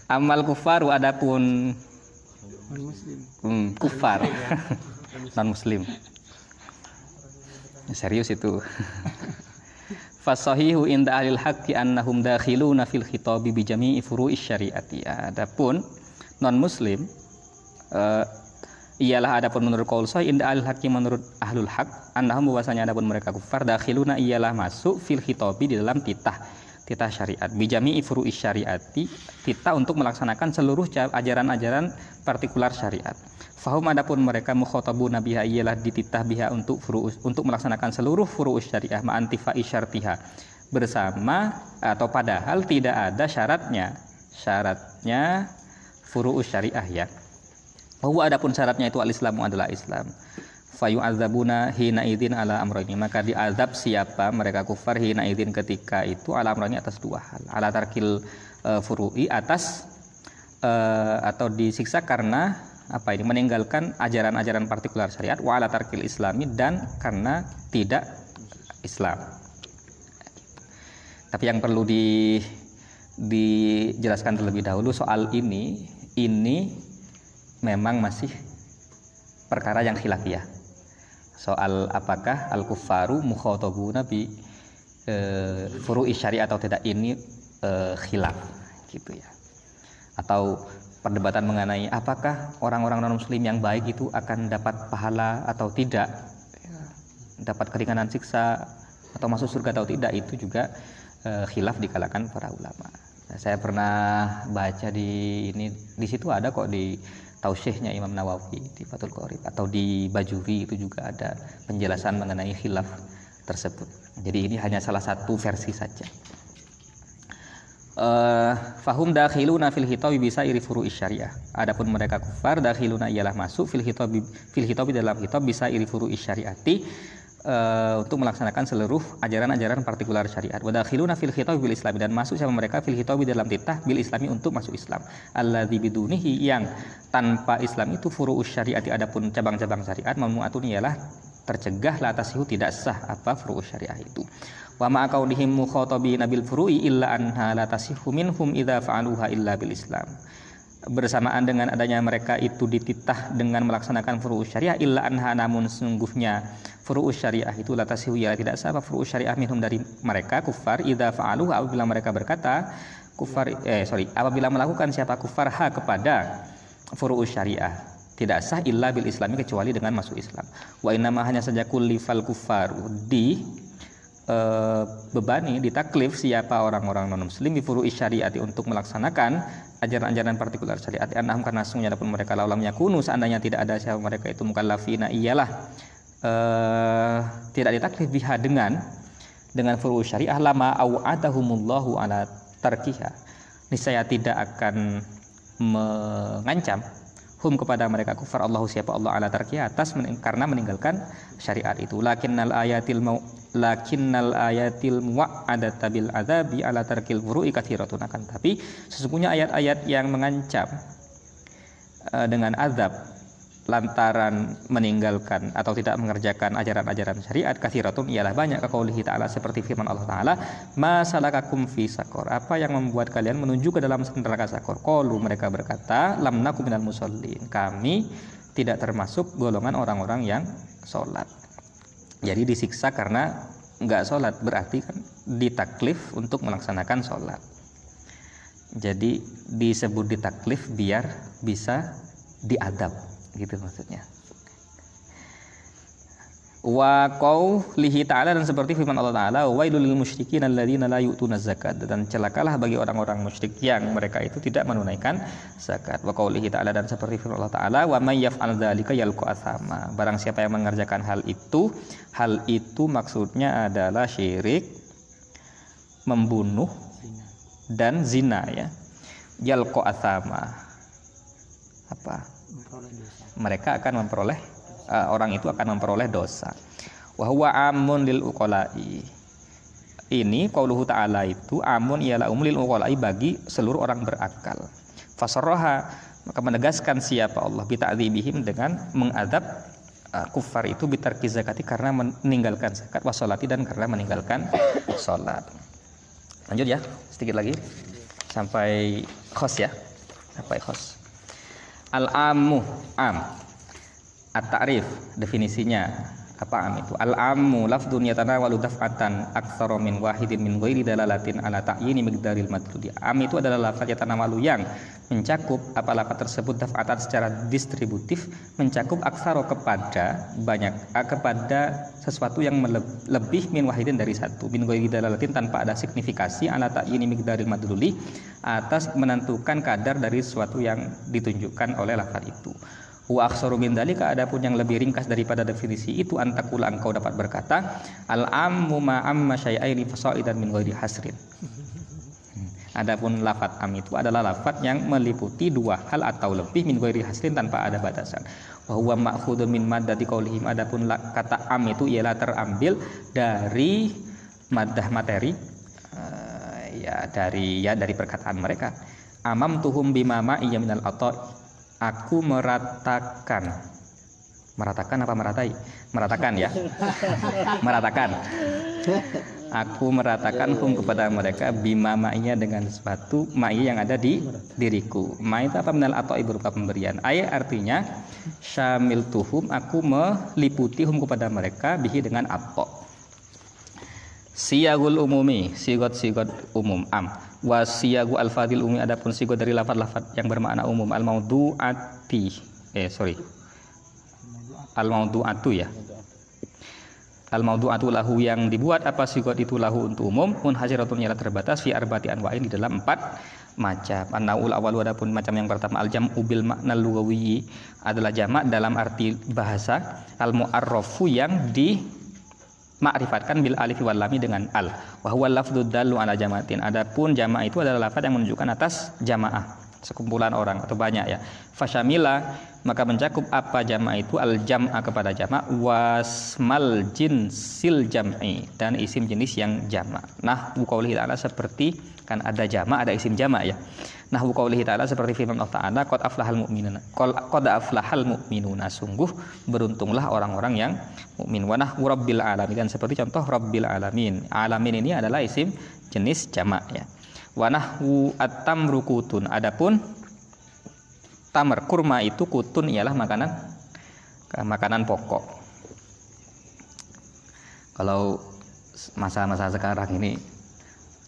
amal kufaru adapun. Non muslim. hmm, kufar. Non muslim serius itu. Fasahihu inda ahlil haqqi annahum dakhiluna fil khitabi bi jami'i furu'is syariati. Adapun non muslim eh, ialah adapun menurut qaul sahih inda ahlil haqqi menurut ahlul haq annahum bahwasanya adapun mereka kufar dakhiluna ialah masuk fil khitabi di dalam titah titah syariat. Bijami ifru syariati kita untuk melaksanakan seluruh ajaran-ajaran partikular syariat. Fahum adapun mereka mukhotabu nabiha ialah dititah biha untuk furu untuk melaksanakan seluruh furu syariah ma'antifa isyartiha. Bersama atau padahal tidak ada syaratnya. Syaratnya furu syariah ya. Bahwa adapun syaratnya itu al-islamu adalah Islam fayu azabuna hina idin ala amroini. Maka diazab siapa? Mereka kufar hina idin ketika itu ala amroini atas dua hal. Ala tarkil uh, furu'i atas uh, atau disiksa karena apa ini meninggalkan ajaran-ajaran partikular syariat wa ala tarkil islami dan karena tidak Islam. Tapi yang perlu di dijelaskan terlebih dahulu soal ini ini memang masih perkara yang khilafiyah soal apakah al kufaru mukhatabuna bi e, furu'i syariat atau tidak ini e, khilaf gitu ya. Atau perdebatan mengenai apakah orang-orang non muslim yang baik itu akan dapat pahala atau tidak Ya, dapat keringanan siksa atau masuk surga atau tidak itu juga e, khilaf para ulama. Nah, saya pernah baca di ini di situ ada kok di tausiahnya Imam Nawawi di Fathul Qorib atau di Bajuri itu juga ada penjelasan mengenai khilaf tersebut. Jadi ini hanya salah satu versi saja. Eh, fahum dakhiluna fil hitabi bisa iri furu syariah. Adapun mereka kufar dakhiluna ialah masuk fil hitabi fil hitabi dalam hitab bisa iri furu syariati eh, untuk melaksanakan seluruh ajaran-ajaran partikular syariat. Wa dakhiluna fil hitabi bil islami dan masuk sama mereka fil hitabi dalam titah bil islami untuk masuk Islam. Alladzi bidunihi yang tanpa Islam itu furu syariati adapun cabang-cabang syariat mamnuatun ialah tercegah la tasihu tidak sah apa furu syariah itu. Wa ma kaunihim mukhatabina bil furu'i illa anha la tasihu minhum idza fa'aluha illa bil Islam. Bersamaan dengan adanya mereka itu dititah dengan melaksanakan furu syariah illa anha namun sungguhnya furu syariah itu latasihu ya tidak sah furu syariah minhum dari mereka kufar idza fa'alu apabila mereka berkata kufar eh sorry apabila melakukan siapa kufar ha kepada furu syariah. Tidak sah illa bil islami kecuali dengan masuk Islam. Wa inama hanya saja kulli fal kufar di eh, bebani ditaklif siapa orang-orang non muslim di furu syariati untuk melaksanakan ajaran-ajaran partikular syariat. Anahum karena sungguhnya pun mereka laulam yakunu seandainya tidak ada siapa mereka itu mukallafina iyalah eh, tidak ditaklif biha dengan dengan furu syariah lama au'adahumullahu ala tarkiha. Niscaya tidak akan mengancam hum kepada mereka kufar. Allahu siapa? Allah ala tarkiha atas mening- karena meninggalkan syariat itu. Lakinnal ayatil mau lakinnal ayatil mu'addata bil adzabi ala tarkil furu'i katsiratun akan tapi sesungguhnya ayat-ayat yang mengancam eh, dengan azab lantaran meninggalkan atau tidak mengerjakan ajaran-ajaran syariat kathiratun ialah banyak. Kekaulihi ta'ala seperti firman Allah ta'ala masalakakum fi sakor. Apa yang membuat kalian menuju ke dalam neraka sakor? Qalu mereka berkata lam naku minal musallin. Kami tidak termasuk golongan orang-orang yang sholat jadi disiksa karena nggak sholat berarti kan ditaklif untuk melaksanakan sholat. Jadi disebut ditaklif biar bisa diadab gitu maksudnya wa qaulihi ta'ala dan seperti firman Allah taala wailul lil musyrikin alladzina la yu'tuna zakat. Dan celakalah bagi orang-orang musyrik yang mereka itu tidak menunaikan zakat. Wa qaulihi ta'ala dan seperti firman Allah taala wa may yaf'al dzalika yalqa athama. Barang siapa yang mengerjakan hal itu hal itu maksudnya adalah syirik membunuh dan zina ya. Yalqa athama. Apa? Mereka akan memperoleh uh, orang itu akan memperoleh dosa. Wa huwa amun lil uqala'i. Ini qauluhu ta'ala itu amun ialah umum lil uqala'i bagi seluruh orang berakal. Fasarraha maka menegaskan siapa Allah bita'dzibihim dengan mengadab uh, kufar itu bitarki zakati karena meninggalkan zakat wasolati dan karena meninggalkan salat. Lanjut ya, sedikit lagi sampai khos ya. Sampai khos. Al-amu am At-ta'rif definisinya apa am itu? Al-ammu lafdun yatanawalu daf'atan aktsara min wahidin min ghairi dalalatin ala ta'yini miqdaril madludi. Am itu adalah lafaz yatanawalu yang mencakup apa lafaz tersebut daf'atan secara distributif mencakup aksaro kepada banyak ah, kepada sesuatu yang lebih min wahidin dari satu min ghairi dalalatin tanpa ada signifikasi ala ta'yini miqdaril madluli atas menentukan kadar dari sesuatu yang ditunjukkan oleh lafaz itu. Wa aksaru min dalika adapun yang lebih ringkas daripada definisi itu antakula engkau dapat berkata al ammu ma amma syai'aini fasaidan min ghairi hasrin. Hmm. Adapun lafat am itu adalah lafat yang meliputi dua hal atau lebih min ghairi hasrin tanpa ada batasan. Wa huwa ma'khudun min maddati qaulihim adapun kata am itu ialah terambil dari maddah materi eh, ya dari ya dari perkataan mereka. Amam tuhum bima ma'iya minal ata'i aku meratakan. Meratakan apa meratai? Meratakan ya. Meratakan. Aku meratakan hum kepada mereka bima ma'inya dengan sesuatu ma'i yang ada di diriku. Ma'i itu apa? Minal atau berupa pemberian. Ayat artinya syamil tuhum aku meliputi hum kepada mereka bihi dengan atau Siyagul umumi, sigot sigot umum am. Wa siyagu al fadil umi adapun sigot dari lafad-lafad yang bermakna umum al mauduati. Eh sorry. Al mauduatu ya. Al mauduatu lahu yang dibuat apa sigot itu lahu untuk umum pun hajaratun ialah terbatas fi arbati anwa'in di dalam empat macam. An-naul awalu adapun macam yang pertama al jam'u bil makna lugawi adalah jamak dalam arti bahasa al mu'arrafu yang di ma'rifatkan bil alif wal lami dengan al. Wa huwa ala jamaatin. Adapun jamaah itu adalah lafaz yang menunjukkan atas jamaah sekumpulan orang atau banyak ya. Fasyamila maka mencakup apa jamaah itu? Al jam'a kepada jamaah wasmal jinsil jam'i dan isim jenis yang jamaah nah qaulihi ta'ala seperti kan ada jamaah ada isim jamaah ya. Nah qaulihi ta'ala seperti firman Allah ta'ala qad aflahal mu'minuna qad aflahal mu'minuna. Sungguh beruntunglah orang-orang yang mukmin. Wa nahwu rabbil alamin dan seperti contoh rabbil alamin. Alamin ini adalah isim jenis jamak ya wa nahwu at-tamrukutun adapun tamar kurma itu kutun ialah makanan makanan pokok. Kalau masa-masa sekarang ini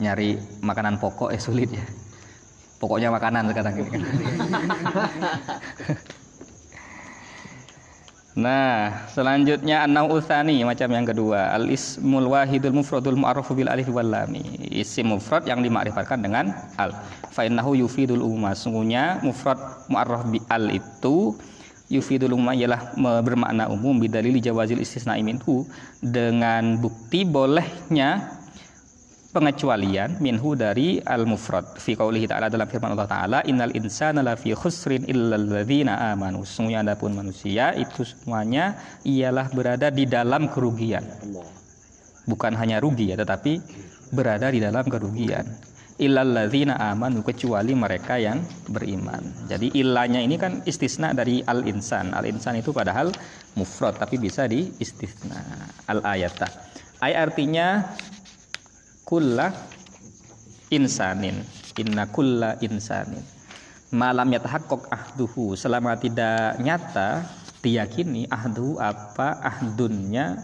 nyari makanan pokok eh sulit ya. Pokoknya makanan sekarang ini Nah, selanjutnya an usani macam yang kedua, al ismul wahidul mufradul mu'arrafu bil alif wal lam. Isim mufrad yang dimakrifatkan dengan al. Fa innahu yufidul umma. Sungguhnya mufrad mu'arraf bi al itu yufidul umma ialah bermakna umum bidalili jawazil istisna'i minhu dengan bukti bolehnya pengecualian minhu dari al mufrad fi qaulihi ta'ala dalam firman Allah taala innal insana lafi khusrin illal ladzina amanu. Sesungguhnya adapun manusia itu semuanya ialah berada di dalam kerugian. Bukan hanya rugi ya tetapi berada di dalam kerugian. Illal ladzina amanu kecuali mereka yang beriman. Jadi ilahnya ini kan istisna dari al insan al insan itu padahal mufrad tapi bisa di istisna. Al ayata ay artinya kulla insanin. Inna kulla insanin. Malam yatahaqqaq ahduhu. Selama tidak nyata diyakini ahdu apa ahdunnya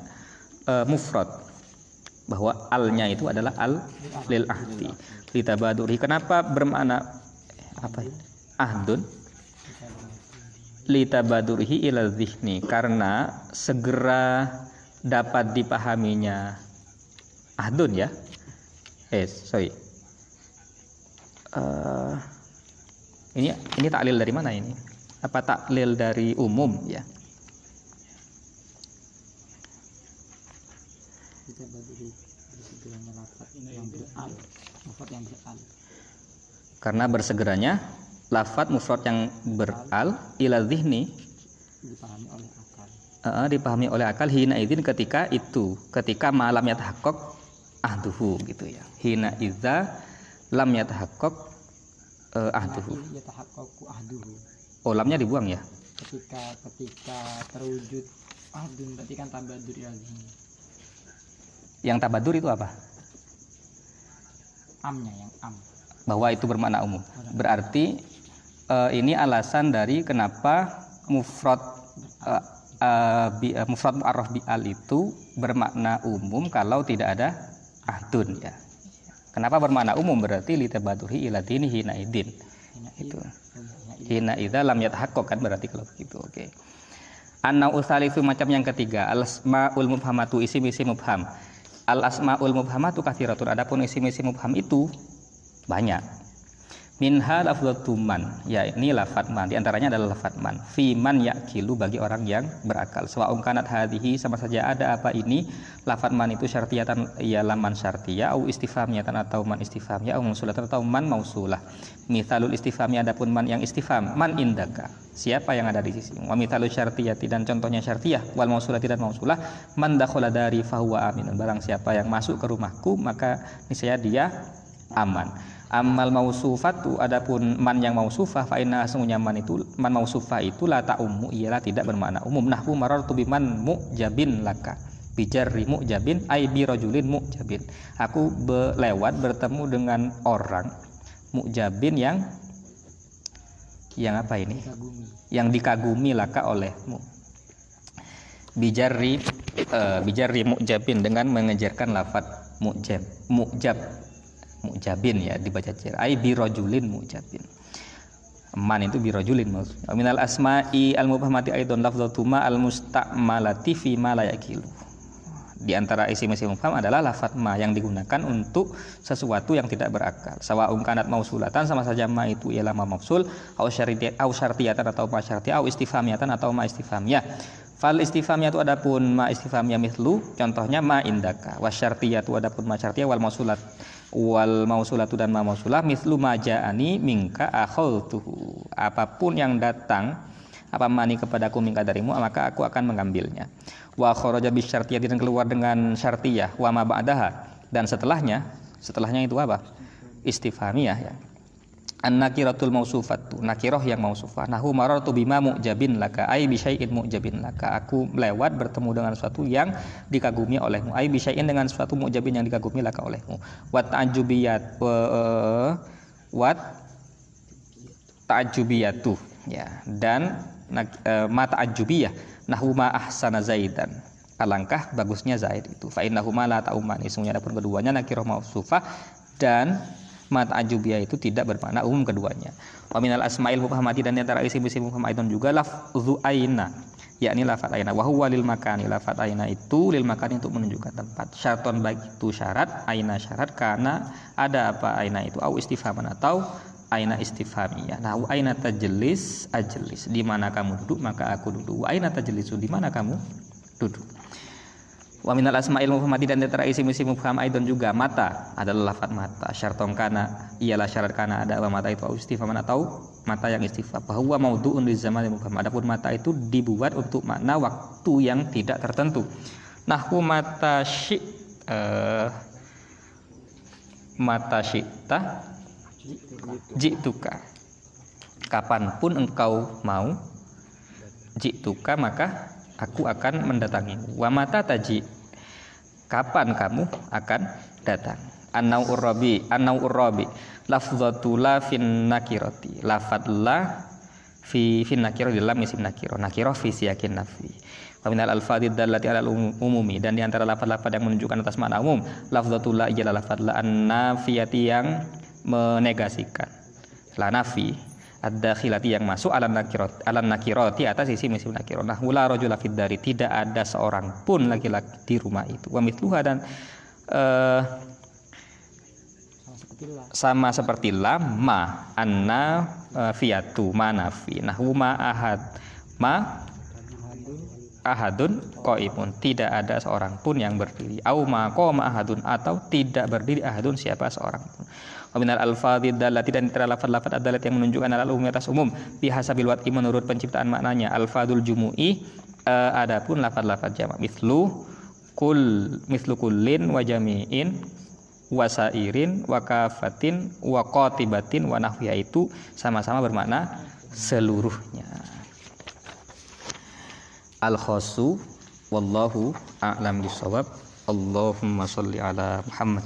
e, mufrad. Bahwa alnya itu adalah al lil ahdi. Litabaduri. Kenapa bermakna apa ahdun? Litabadurihi ila zihni. Karena segera dapat dipahaminya ahdun ya eh sorry. Uh, ini ini taklil dari mana ini? Apa taklil dari umum? Ya. Kita bagi bersegeranya lafaz yang beral lafaz yang beral karena bersegeranya lafat mufrad yang beral ila zihni dipahami oleh akal. Uh, dipahami oleh akal hina izin ketika itu ketika malam yatahaqqaq ahduhu gitu ya. Hina iza lam yatahaqqaq uh, ahduhu. Ya oh lamnya dibuang ya? Ketika ketika terwujud ahdun berarti kan tabadur ilazim yang tabadur itu apa? Amnya yang am. Bahwa itu bermakna umum. Berarti uh, ini alasan dari kenapa mufrad uh, uh, bi, uh, mufrad mu'arraf bi al itu bermakna umum kalau tidak ada ahdun ya. Kenapa bermakna umum berarti litabaduri ila dini hina idin. Itu. Hina idza lam yatahaqqaq kan berarti kalau begitu. Oke. Okay. Anna usalisu macam yang ketiga al asmaul mubhamatu isim-isim mubham. Al asmaul mubhamatu kathiratun adapun isim-isim mubham itu banyak minha lafzatu man ya ini lafat man. Di antaranya adalah lafat man. Fi man yakilu bagi orang yang berakal. Sawa'un kanat hadhihi sama saja ada apa ini lafat man itu syartiyatan ya laman syartiyah au istifhamiyatan atau man istifhamiyah au mausulatan atau man mausulah. Mithalul istifhamiyah adapun man yang istifham man indaka. Siapa yang ada di sisi? Wa mithalul syartiyati dan contohnya syartiyah wal mausulati dan mausulah man dakhala dari fahuwa amin barang siapa yang masuk ke rumahku maka niscaya dia aman amal mausufatu adapun man yang mausufah fa inna sungguhnya man itu man mausufah itu la ta'ummu ialah tidak bermakna umum. Nahwu marartu biman mu'jabin laka bijarri mu'jabin ai bi rajulin mu'jabin. Aku be lewat bertemu dengan orang mu'jabin yang yang apa ini? Dikagumi. Yang dikagumi laka olehmu. Bijarri uh, bijarri mu'jabin dengan mengejarkan lafat mu'jab mu'jab mujabin ya dibaca cer ai birojulin mujabin. Man itu birojulin maksudnya minal asma'i al mubhamati aidon lafzatuma al musta'malati fi ma la yakilu. Di antara isi-isi mubham adalah lafat ma yang digunakan untuk sesuatu yang tidak berakal. Sawa'un kanat mausulatan sama saja ma itu ialah ma mausul au syartiyatan atau ma syartiyah au istifhamiyatan atau ma istifhamiyah. Fal istifhamiyah itu adapun ma istifhamiyah mithlu contohnya ma indaka. Wasyartiyah itu adapun ma syartiyah wal mausulat wal mausulatu dan ma mausulah mislu maja'ani minka tuhu apa pun yang datang apa mani kepadaku minka darimu maka aku akan mengambilnya. Wa kharaja bisyartiyah dan keluar dengan syartiyah wa ma ba'daha. Dan setelahnya setelahnya itu apa? Istifhamiyah ya an nakiratul mausufatu. Nakiroh yang mausufah. Nahu marartu bima mu'jabin laka. Ai bi syai'in mu'jabin laka. Aku lewat bertemu dengan sesuatu yang dikagumi olehmu. Ai bi dengan sesuatu mu'jabin yang dikagumi laka olehmu. Wat ta'jubiyat wa wat ta'jubiyatu. Ya, dan eh, mata ajubiyah nahuma ahsana zaidan. Alangkah bagusnya Zaid itu. Fa innahuma la ta'umani. Semuanya adapun keduanya nakirah mausufah. Dan mata ajubiyah itu tidak bermakna umum keduanya. Wa minal asmail mufhamati dan antara isim-isim mufhamatun juga lafzu aina yakni lafat aina. Wa huwa lil makani lafat aina itu lil makani untuk menunjukkan tempat. Syaraton baik itu syarat aina syarat karena ada apa aina itu? Au istifhaman atau aina istifhamiyah. Nah aina tajlis ajlis. Di mana kamu duduk maka aku duduk. Aina tajlisu di mana kamu duduk Wa minal asma'il mufhamati dan antara isim-isim mufham aidon juga mata adalah lafat mata. Syarton kana ialah syarat kana ada apa mata itu au istifhaman atau mata yang istifham. Bahwa maudhu'un di zaman mufham. Adapun mata itu dibuat untuk makna waktu yang tidak tertentu. Nahwu mata syi eh, mata syi'ta jituka. Kapan pun engkau mau jituka maka aku akan mendatangi. Wa mata taji kapan kamu akan datang? Anau urabi, anau urabi. Lafzatu la fin nakirati. Lafad la fi fin nakiro dalam isim nakiro. Nakiro fi siyakin nafi. Wa minal alfadid dallati ala umumi dan di antara lafad-lafad yang menunjukkan atas makna umum, lafzatu la ialah lafad la an-nafiyati yang menegasikan. La nafi ad-dakhilati yang masuk ala nakirot ala nakiroti atas isi isim nakirot. Nah wala rajula fid dari. Tidak ada seorang pun laki-laki di rumah itu. Wa mithluha dan eh, sama seperti lama anna eh, fiatu manafi nah ma ahad ma ahadun qaimun. Tidak ada seorang pun yang berdiri. Au ma qama ahadun atau tidak berdiri ahadun siapa seorang pun wa minal alfadhi dallati dan antara lafaz-lafaz adalah yang menunjukkan alal umum atas umum. Bihasabil wat'i menurut penciptaan maknanya. Alfadul jumu'i eh, adapun lafaz-lafaz jamak. Mislu kul mislu kullin wa jami'in wasairin wa kafatin wa qatibatin wa nahwiha itu sama-sama bermakna seluruhnya. Al khosu wallahu a'lam bisawab Allahumma sholli ala Muhammad